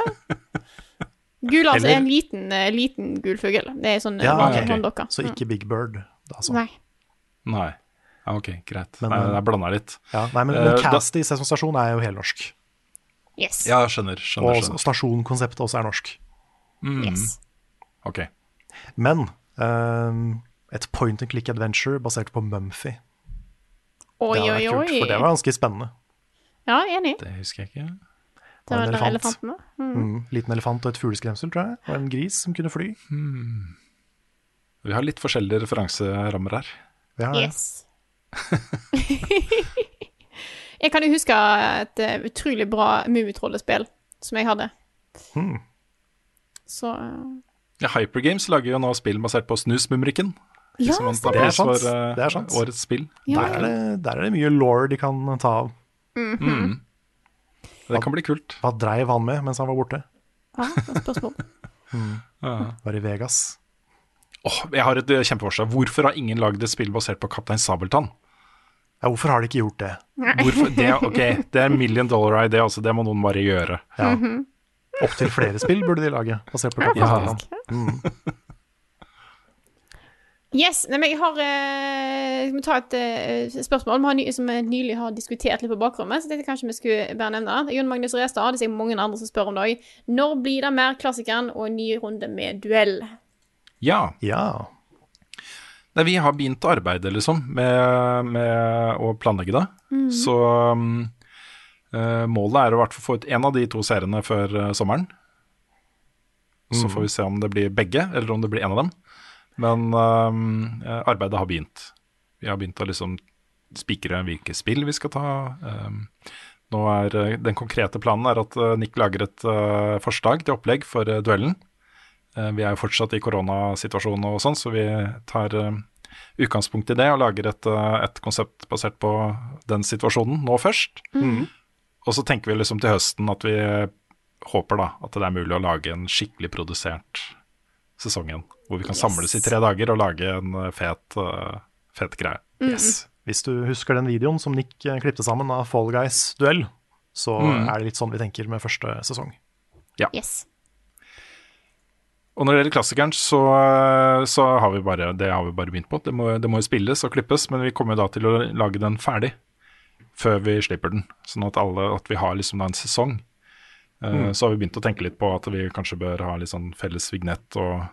Gulasj Eller- er en liten, eh, liten gul fugl. Det er sånn Ja, vanlig ok. hånddokke. Så ikke Big Bird. Da, altså. Nei. Nei. Ja, ok, greit. Men, Nei, eh, jeg blanda litt. Ja, nei, men, Eh, men castet i Sesam Stasjon er jo helnorsk. Yes. Ja, skjønner. skjønner, Og stasjonkonseptet også er norsk. yes. Ok. Men um, et point and click adventure basert på Mumphy. Oi, Det hadde vært kult, for det var ganske spennende. Ja, enig. Det husker jeg ikke. Det var en elefant. elefanten. da. Mm. Liten elefant og et fugleskremsel, tror jeg. Og en gris som kunne fly. Vi har litt forskjellige referanserammer her. Vi har det. Yes. jeg kan jo huske et eh, utrolig bra Mummitrollespill som jeg hadde. Hmm. Så eh, Ja, Hypergames lager jo nå spill basert på Snusmumrikken. Ja, Det er sant. for eh, Det er sant. årets spill. ja. Der, er det, der er det mye law de kan ta av. Det kan bli kult. Hva dreiv han med mens han var borte? ja, det er spørsmål. Var i Vegas. Oh, jeg har et eh, kjempeforslag. Hvorfor har ingen lagd et spill basert på Kaptein Sabeltann? Ja, hvorfor har de ikke gjort det? Det, ok, det er million dollar idé, altså. Det må noen bare gjøre. Ja. Opptil flere spill burde de lage, basert på Kaptein Ja. Sabeltann. Yes, nei, men jeg har eh, Skal vi ta et eh, spørsmål vi har ny, som vi nylig har diskutert litt på bakrommet? Så jeg kanskje vi skulle bare nevne. Jon Magnus Restad, det er sikkert mange andre som spør om det òg. Når blir det mer klassikeren og en ny runde med duell? Ja. Ja. Nei, vi har begynt å arbeide, liksom, med, med å planlegge det. Så um, eh, målet er å i hvert fall få ut én av de to seriene før eh, sommeren. Så får vi se om det blir begge, eller om det blir én av dem. Men eh, arbeidet har begynt. Vi har begynt å liksom spikre hvilke spill vi skal ta. Uh, nå er eh, Den konkrete planen er at Nick lager et forslag til opplegg for duellen. Vi er jo fortsatt i koronasituasjonen og sånn, så vi tar utgangspunkt i det og lager et, et konsept basert på den situasjonen nå først. Og så tenker vi liksom til høsten at vi håper da at det er mulig å lage en skikkelig produsert sesong igjen. Hvor vi kan samles i tre dager og lage en eh, fet, eh, fet greie. Yes. Hvis du husker den videoen som Nick klipte klippte sammen av Fall Guys-duell, så er det litt sånn vi tenker med første sesong. Yes. Og når det gjelder klassikeren, så, så har vi bare det har vi bare begynt på. Det må, det må jo spilles og klippes, men vi kommer jo da til å lage den ferdig før vi slipper den. Sånn at, alle, at vi har liksom da en sesong. Eh, Så har vi begynt å tenke litt på at vi kanskje bør ha litt sånn felles vignett og,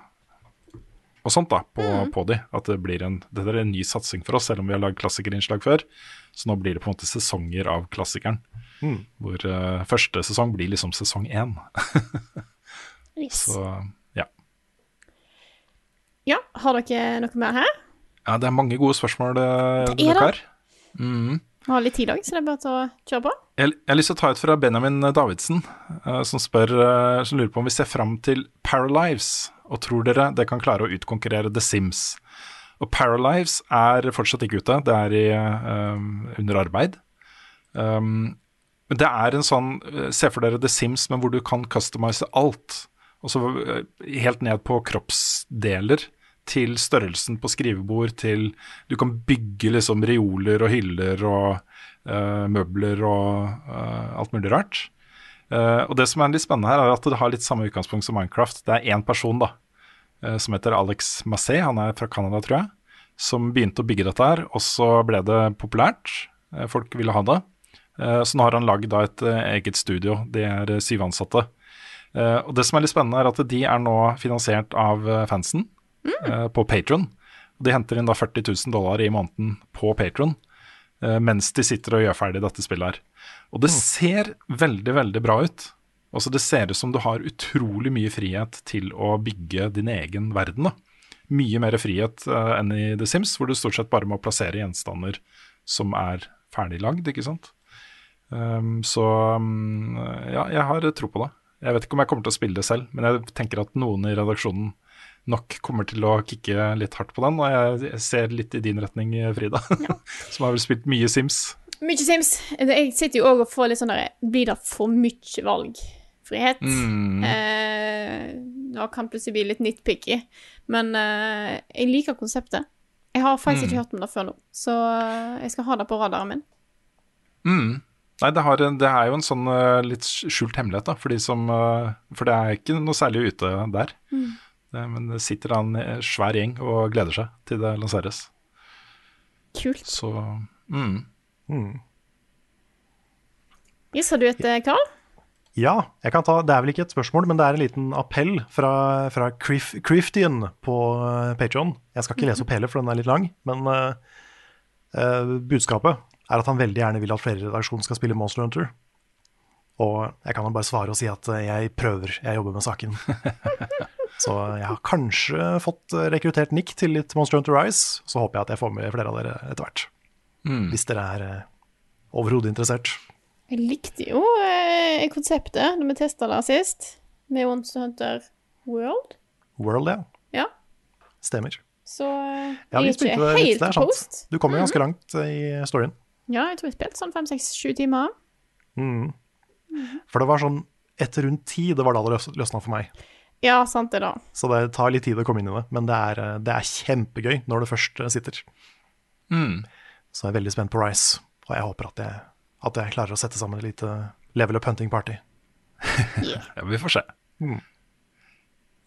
og sånt da, på, på de. At det blir en, dette er en ny satsing for oss, selv om vi har lagd klassikerinnslag før. Så nå blir det på en måte sesonger av klassikeren. Hvor uh, første sesong blir liksom sesong én. yes. Så ja. Ja, har dere noe mer her? Ja, det er mange gode spørsmål det, Det er dere det. Har. Har litt tid òg, så det er bare å kjøre på. Jeg, jeg har lyst til å ta ut fra Benjamin Davidsen, eh, som spør eh, Som lurer på om vi ser fram til Paralives, og tror dere det kan klare å utkonkurrere The Sims? Og Paralives er fortsatt ikke ute, det er i, eh, under arbeid. Um, men det er en sånn Se for dere The Sims, men hvor du kan customize alt. Og så eh, helt ned på kroppsdeler til størrelsen på skrivebord til Du kan bygge liksom reoler og hyller og uh, møbler og uh, alt mulig rart. Uh, og det som er litt spennende her, er at det har litt samme utgangspunkt som Minecraft. Det er én person da, som heter Alex Massé, han er fra Canada, tror jeg, som begynte å bygge dette her, og så ble det populært. Folk ville ha det. Så nå har han lagd da et eget studio. De er syv ansatte. Og det som er litt spennende, er at de er nå finansiert av fansen eh, på Patron. De henter inn da 40 000 dollar i måneden på Patron mens de sitter og gjør ferdig dette spillet her. Og det ser veldig, veldig bra ut. Altså Det ser ut som du har utrolig mye frihet til å bygge din egen verden. da. Mye mer frihet eh, enn i The Sims, hvor du stort sett bare må plassere gjenstander som er ferdiglagd, ikke sant. Um, så um, ja, jeg har tro på det. Jeg vet ikke om jeg kommer til å spille det selv, men jeg tenker at noen i redaksjonen nok kommer til å kicke litt hardt på den. Og jeg, ser litt i din retning, Frida, som har vel spilt mye Sims. Mye Sims. Jeg sitter jo òg og får litt sånn der Blir det for mye valgfrihet? Eh, nå kan plutselig bli litt nitpicky, men eh, jeg liker konseptet. Jeg har faktisk ikke hørt om det før nå, så eh, jeg skal ha det på radaren min. Mm. Nei, det, har, det er jo en sånn eh, litt skjult hemmelighet, da, for de som eh, For det er ikke noe særlig ute der. Det, men det sitter da en eh, svær gjeng og gleder seg til det lanseres. Kult. Så mm. Yes, har du et eh, Karl? Ja, jeg kan ta, det er vel ikke et spørsmål, men det er en liten appell fra, fra Crif, Criftian på Patreon. Jeg skal ikke lese opp hele, for den er litt lang, men uh, eh, budskapet er at han veldig gjerne vil at flere i redaksjonen skal spille Monster Hunter. Og jeg kan jo bare svare og si at eh, jeg prøver, jeg jobber med saken. Så jeg har kanskje fått eh, rekruttert Nick til litt Monster Hunter Rise, så håper jeg at jeg får med flere av dere etter hvert. Hvis dere er eh, overhodet interessert. Jeg likte jo eh, konseptet da vi testa det sist, med Monster Hunter World. World, ja. Ja, Stemmer. så eh, Ja, vi jeg er ikke helt det er sant. post. Du kom jo ganske langt eh, i storyen. Ja, jeg tror jeg spilte sånn fem, seks, sju timer. For det var sånn etter rundt ti, det var da det løs- løsna for meg. Ja, sant det, da. Så det tar litt tid å komme inn i det, men det er, eh, det er kjempegøy når det først sitter. sitter. Så jeg er veldig spent på Rise, og jeg håper at jeg, at jeg klarer å sette sammen et lite level up hunting party. Ja, vi får se.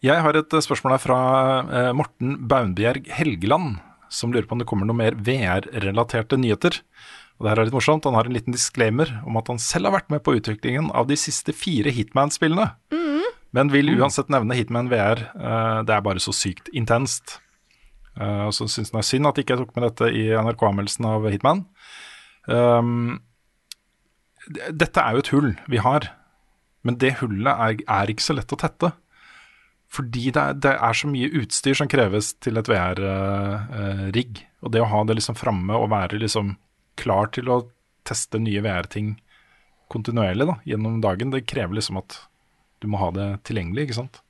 Jeg har et eh, spørsmål her fra eh, Morten Baunbjerg Helgeland, som lurer på om det kommer noe mer VR-relaterte nyheter. Og det her er litt morsomt. Han har en liten disclaimer om at han selv har vært med på utviklingen av de siste fire Hitman-spillene. Men vil uansett nevne Hitman VR. eh, det er bare så sykt intenst. Eh, og så syns jeg det er synd at ikke jeg tok med dette i NRK-anmeldelsen av Hitman. Um, dette er jo et hull vi har. Men det hullet er, er ikke så lett å tette. Fordi det er, det er så mye utstyr som kreves til et VR-rigg. og det å ha det liksom framme og være liksom klar til å teste nye VR-ting kontinuerlig da, gjennom dagen, det krever liksom at du må ha det tilgjengelig, ikke sant.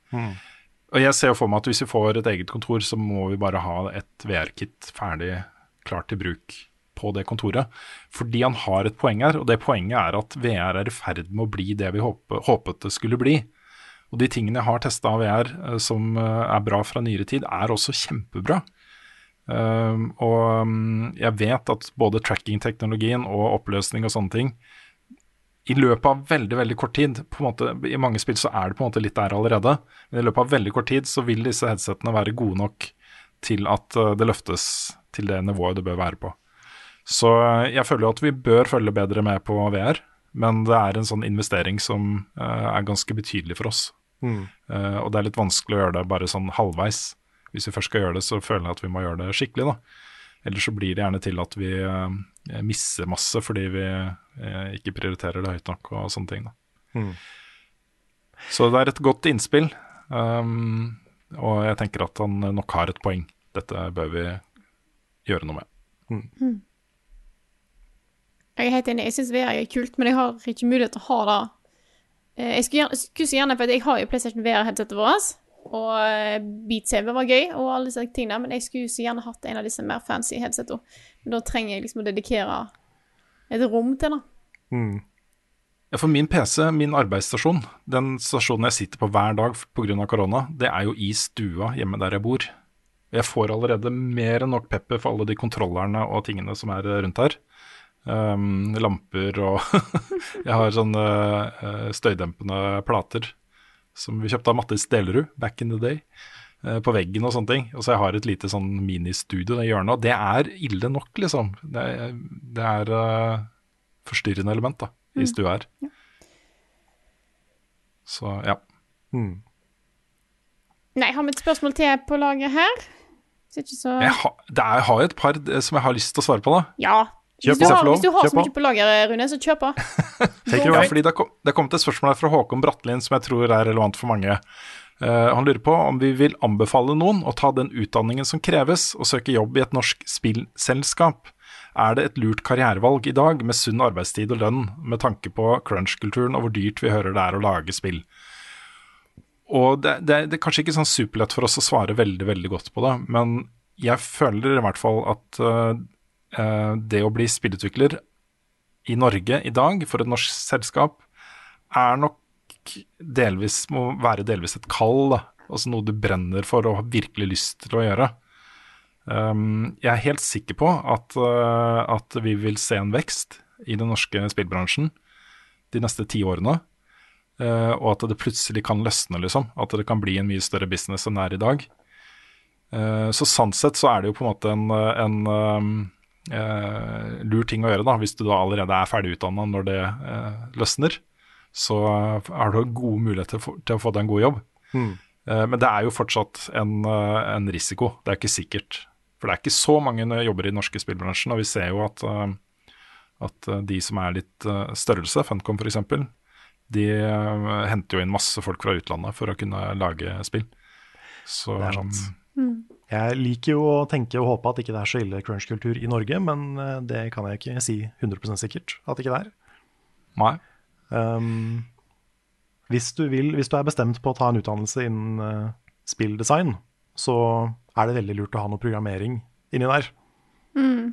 Og jeg ser jo for meg at hvis vi får et eget kontor, så må vi bare ha et VR-kit ferdig, klart til bruk på det kontoret. Fordi han har et poeng her, og det poenget er at VR er i ferd med å bli det vi håpet, håpet det skulle bli. Og de tingene jeg har testa av VR eh, som eh, er bra fra nyere tid, er også kjempebra. Um, og um, jeg vet at både tracking-teknologien og oppløsning og sånne ting i løpet av veldig veldig kort tid på en måte, I mange spill så er det på en måte litt der allerede, men i løpet av veldig kort tid så vil disse headsetene være gode nok til at uh, det løftes til det nivået det bør være på. Så uh, jeg føler jo at vi bør følge bedre med på VR, men det er en sånn investering som uh, er ganske betydelig for oss. Uh, og det er litt vanskelig å gjøre det bare sånn halvveis. Hvis vi først skal gjøre det, så føler jeg at vi må gjøre det skikkelig, da. Ellers så blir det gjerne til at vi eh, misser masse fordi vi eh, ikke prioriterer det høyt nok og sånne ting. Da. Så det er et godt innspill, um, og jeg tenker at han nok har et poeng. Dette bør vi gjøre noe med. Jeg er helt enig. Jeg syns VR er kult, men jeg har ikke mulighet til å ha det. Eh, Jeg skulle, gjerne, skulle gjerne, for jeg har jo PlayStation VR-headsetet vårt, og eh, Beat TV var gøy, og alle disse tingene, men jeg skulle så gjerne hatt en av disse mer fancy headsetene. Men da trenger jeg liksom å dedikere et rom til det. Ja, For min PC, min arbeidsstasjon, den stasjonen jeg sitter på hver dag pga. korona, det er jo i stua hjemme der jeg bor. Jeg får allerede mer enn nok pepper for alle de kontrollerne og tingene som er rundt her. Um, lamper og Jeg har sånne eh, støydempende plater som vi kjøpte av Mattis Delerud back in the day. eh, på veggen og sånne ting. Og så jeg har et lite sånn ministudio i hjørnet. Og det er ille nok, liksom. Det er, det er uh, forstyrrende element da, i stua her. Så ja. Mm. Nei, har vi et spørsmål til på laget her? Så ikke så Jeg, ha, det er, jeg har et par eh, som jeg har lyst til å svare på, da. Ja. Kjør Hvis du, har, hvis du har så mye på lager, Rune, så kjør på. Ja, fordi det kom, det kom til et spørsmål her fra Håkon Brattlin som jeg tror er relevant for mange. Uh, han lurer på om vi vil anbefale noen å ta den utdanningen som kreves, og søke jobb i et norsk spillselskap. Er det et lurt karrierevalg i dag, med sunn arbeidstid og lønn, med tanke på crunch-kulturen og hvor dyrt vi hører det er å lage spill? Og det, det, det er kanskje ikke sånn superlett for oss å svare veldig, veldig godt på det, men jeg føler i hvert fall at eh, det å bli spillutvikler i Norge i dag, for et norsk selskap, er nok delvis må være delvis et kall. Da. Altså noe du brenner for og har virkelig lyst til å gjøre. Um, jeg er helt sikker på at, uh, at vi vil se en vekst i den norske spillbransjen de neste ti årene. Uh, og at det plutselig kan løsne, liksom. At det kan bli en mye større business enn det er i dag. Så sånn sett så er det jo på en måte en, en eh, lur ting å gjøre, da, hvis du da allerede er ferdig utdanna når det eh, løsner. Så har du gode muligheter for, til å få deg en god jobb. Mm. Eh, men det er jo fortsatt en, eh, en risiko. Det er ikke sikkert. For det er ikke så mange jobber i den norske spillbransjen, og vi ser jo at, eh, at eh, de som er litt eh, størrelse, Funcom f.eks., de eh, henter jo inn masse folk fra utlandet for å kunne lage spill. Så Det er sant. Mm. Jeg liker jo å tenke og håpe at ikke det er så ille crunch-kultur i Norge, men eh, det kan jeg ikke si 100 sikkert at ikke det er. Nei. Um, hvis, du vil, hvis du er bestemt på å ta en utdannelse innen uh, spilldesign, så er det veldig lurt å ha noe programmering inni der.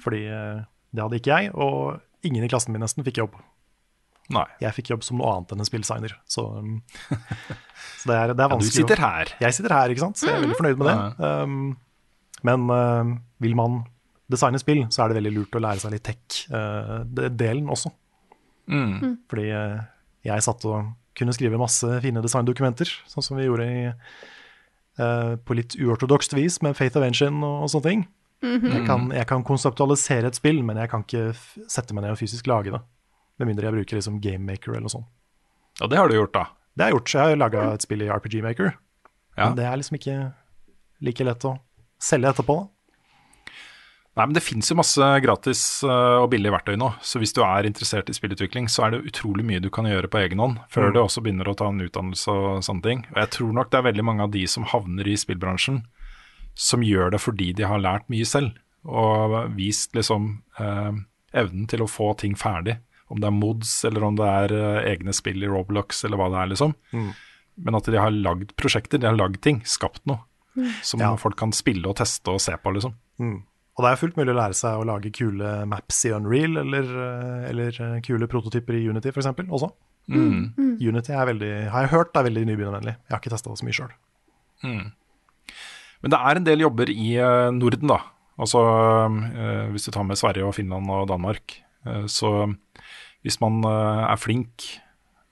Fordi uh, det hadde ikke jeg, og ingen i klassen min nesten fikk jobb. Nei. Jeg fikk jobb som noe annet enn en spilldesigner. Så, um, så det, er, det er Ja, du sitter her. Jeg sitter her, ikke sant? så jeg er veldig fornøyd med det. Um, men uh, vil man designe spill, så er det veldig lurt å lære seg litt tech-delen også. Mm. Fordi uh, jeg satt og kunne skrive masse fine designdokumenter, sånn som vi gjorde i, uh, på litt uortodokst vis med Faith of Engine og, og sånne ting. jeg, kan, jeg kan konseptualisere et spill, men jeg kan ikke f sette meg ned og fysisk lage det. Med mindre jeg bruker liksom GameMaker eller noe sånt. Og det har du gjort, da. Det har jeg gjort. så Jeg har laga et spill i RPG Maker. Ja. Men det er liksom ikke like lett å selge etterpå. da. Nei, men Det finnes jo masse gratis eh, og billige verktøy nå. Så hvis du er interessert i spillutvikling, så er det utrolig mye du kan gjøre på egen hånd før du også begynner å ta en utdannelse og sånne ting. Og jeg tror nok det er veldig mange av de som havner i spillbransjen, som gjør det fordi de har lært mye selv. Og vist liksom eh, evnen til å få ting ferdig. Om det er mods, eller om det er eh, egne spill i Roblox, eller hva det er, liksom. Men at de har lagd prosjekter, de har lagd ting, skapt noe. Som Ja. folk kan spille og teste og se på, liksom. Og det er fullt mulig å lære seg å lage kule maps i Unreal, eller, eh, eller eh, kule prototyper i Unity f.eks. også. Unity er veldig, har jeg hørt er veldig nybegynnervennlig. Jeg har ikke testa det så mye sjøl. Men det er en del jobber i eh, Norden, da. Altså eh, hvis du tar med Sverige og Finland og Danmark. Eh, så hvis man eh, er flink,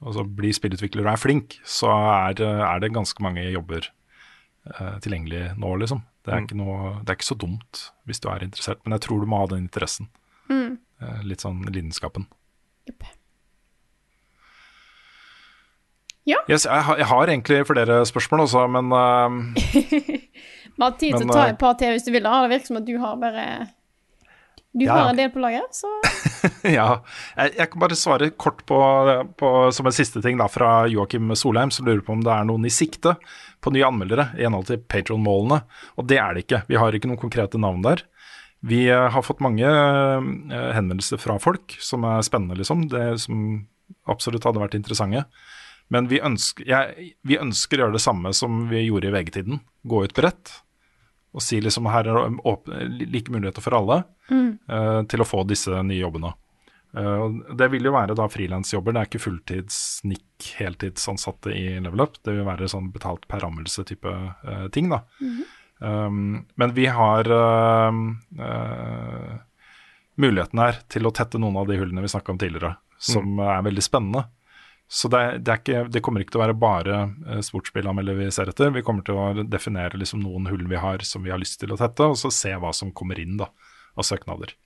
altså blir spillutvikler og er flink, så er, er det ganske mange jobber eh, tilgjengelig nå, liksom. Det er, ikke noe, det er ikke så dumt hvis du er interessert, men jeg tror du må ha den interessen. Eh, litt sånn lidenskapen. Yep. Ja. Yes, jeg, har, jeg har egentlig flere spørsmål også, men eh, Vi har tid til å ta eh, et par til hvis du vil. da. Det virker som at du har bare Du Ja, har en del på lager, så Ja, jeg, jeg kan bare svare kort på, på som en siste ting da, fra Joakim Solheim, som lurer på om det er noen i sikte på nye anmeldere i henhold til Patron-målene. Og det er det ikke. Vi har ikke noen konkrete navn der. Vi eh, har fått mange eh, henvendelser fra folk som er spennende, liksom. Det som absolutt hadde vært interessante. Men vi ønsker, jeg, vi ønsker å gjøre det samme som vi gjorde i VG-tiden. Gå ut bredt og si liksom her er det like muligheter for alle eh, til å få disse nye jobbene. Eh, det vil jo være da frilansjobber, det er ikke fulltids-nikk, heltidsansatte i Level Up. Det vil være sånn betalt per rammelse-type eh, ting, da. Um, men vi har uh, uh, muligheten her til å tette noen av de hullene vi snakka om tidligere, som er veldig spennende. Så det, det, ikke, det kommer ikke til å være bare uh, vi ser etter. Vi kommer til å definere liksom noen hull vi har som vi har lyst til å tette, og så se hva som kommer inn da, av søknader.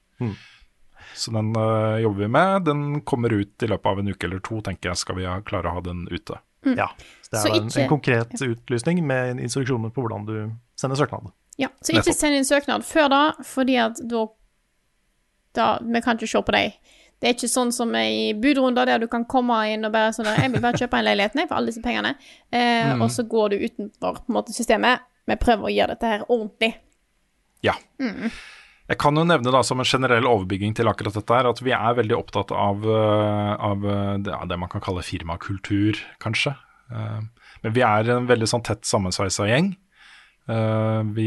Så den uh, jobber vi med. Den kommer ut i løpet av en uke eller to, tenker jeg, skal vi klare å ha den ute. Ja. Så det Så er en, ikke- en konkret utlysning med instruksjoner på hvordan du sender søknad. Ja, så ikke send inn søknad før da, fordi at da, da Vi kan ikke se på deg. Det er ikke sånn som i budrunder, der du kan komme inn og bare sånn der, 'Jeg vil bare kjøpe en leilighet, nei, for alle disse pengene.' Eh, Og så går du utenfor på en måte, systemet. Vi prøver å gjøre dette her ordentlig. Ja. Jeg kan jo nevne da som en generell overbygging til akkurat dette her, at vi er veldig opptatt av, eh, av eh, det, det man kan kalle firmakultur, kanskje. Eh, Men vi er en veldig sånn tett sammensveisa gjeng. Vi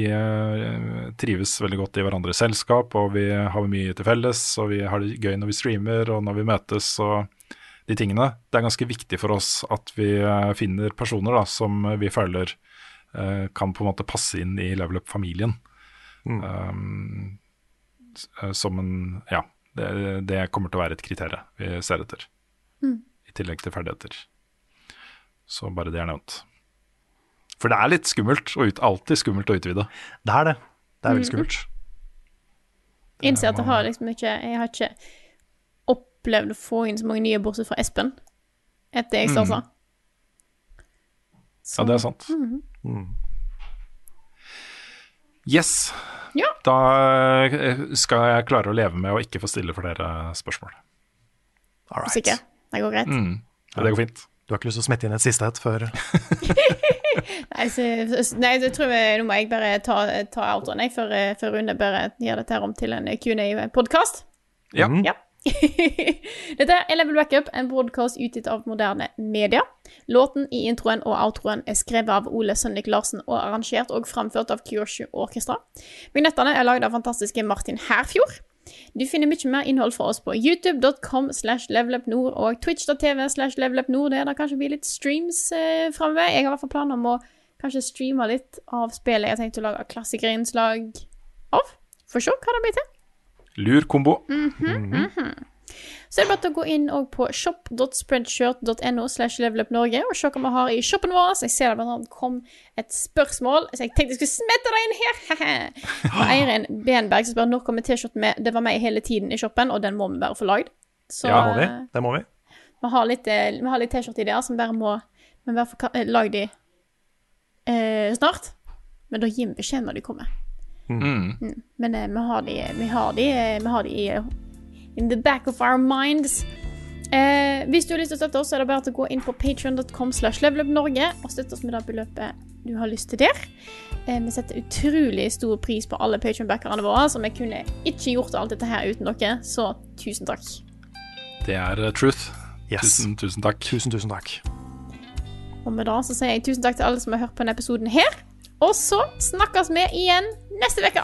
trives veldig godt i hverandres selskap, og vi har mye til felles. Og vi har det gøy når vi streamer og når vi møtes og de tingene. Det er ganske viktig for oss at vi finner personer da, som vi føler kan på en måte passe inn i level up-familien. Um, eh, som en Ja, det, det kommer til å være et kriterium vi ser etter. I tillegg til ferdigheter. Så bare det er nevnt. For det er litt skummelt, og ut, alltid skummelt å utvide. Det er det. Det er veldig skummelt. Innser at jeg har liksom ikke Jeg har ikke opplevd å få inn så mange nye, bortsett fra Espen, etter jeg starta. Ja, det er sant. Yes. Ja. Da eh, skal jeg klare å leve med å ikke få stille flere spørsmål. All right. Sikker. Det går greit. Mm. Ja, det går fint. Du har ikke lyst til å smette inn et siste et før Nei, så, nei, så tror jeg nå må jeg bare ta, ta outroen, jeg, før, eh, før Rune bare gjør dette her om til en Q&A-podkast. Ja. Ja. Dette er Level Backup, en broadcast utgitt av moderne media. Låten i introen og outroen er skrevet av Ole Sønnik Larsen og arrangert og framført av Kyoshu Orkestra. Vignettene er lagd av fantastiske Martin Herfjord. Du finner mye mer innhold fra oss på youtube.com slash levelupnord og twitch.tv slash levelupnord. Der det kanskje blir litt streams eh, framover. Jeg har i hvert fall planer om å kanskje streame litt av spillet jeg har tenkt å lage klassikerinnslag av. Får se hva det blir til. Lur kombo. Så er det bare til å gå inn og på shop.spreadshirt.no slash levelupnorge og se hva vi har i shoppen vår. Så jeg ser det blant annet kom et spørsmål, så jeg tenkte jeg skulle smette det inn her. Og Eirin Benberg som spør når kommer T-skjorten med 'Det var meg hele tiden' i shoppen, og den må vi bare få lagd. Så Det må vi. eh, Det må vi. vi har litt, eh, vi har litt T-skjorteideer som bare må Men bare få lage de eh, snart. Men da gir vi beskjed når de kommer. Mm. Men eh, vi har de, vi har de, eh, vi har de i, eh, in the back of our minds. Eh, hvis du har lyst til å støtte oss, så er det bare til å gå inn på patreon.com slash levelupnorge og støtte oss med det beløpet du har lyst til der. Eh, vi setter utrolig stor pris på alle patreon-backerne våre, så vi kunne ikke gjort alt dette her uten dere, så tusen takk. Det er eh, truth. Yes. Tusen, tusen takk. Tusen, tusen takk. Og med det så sier jeg tusen takk til alle som har hørt på denne episoden her. Og så snakkes vi igjen neste uke.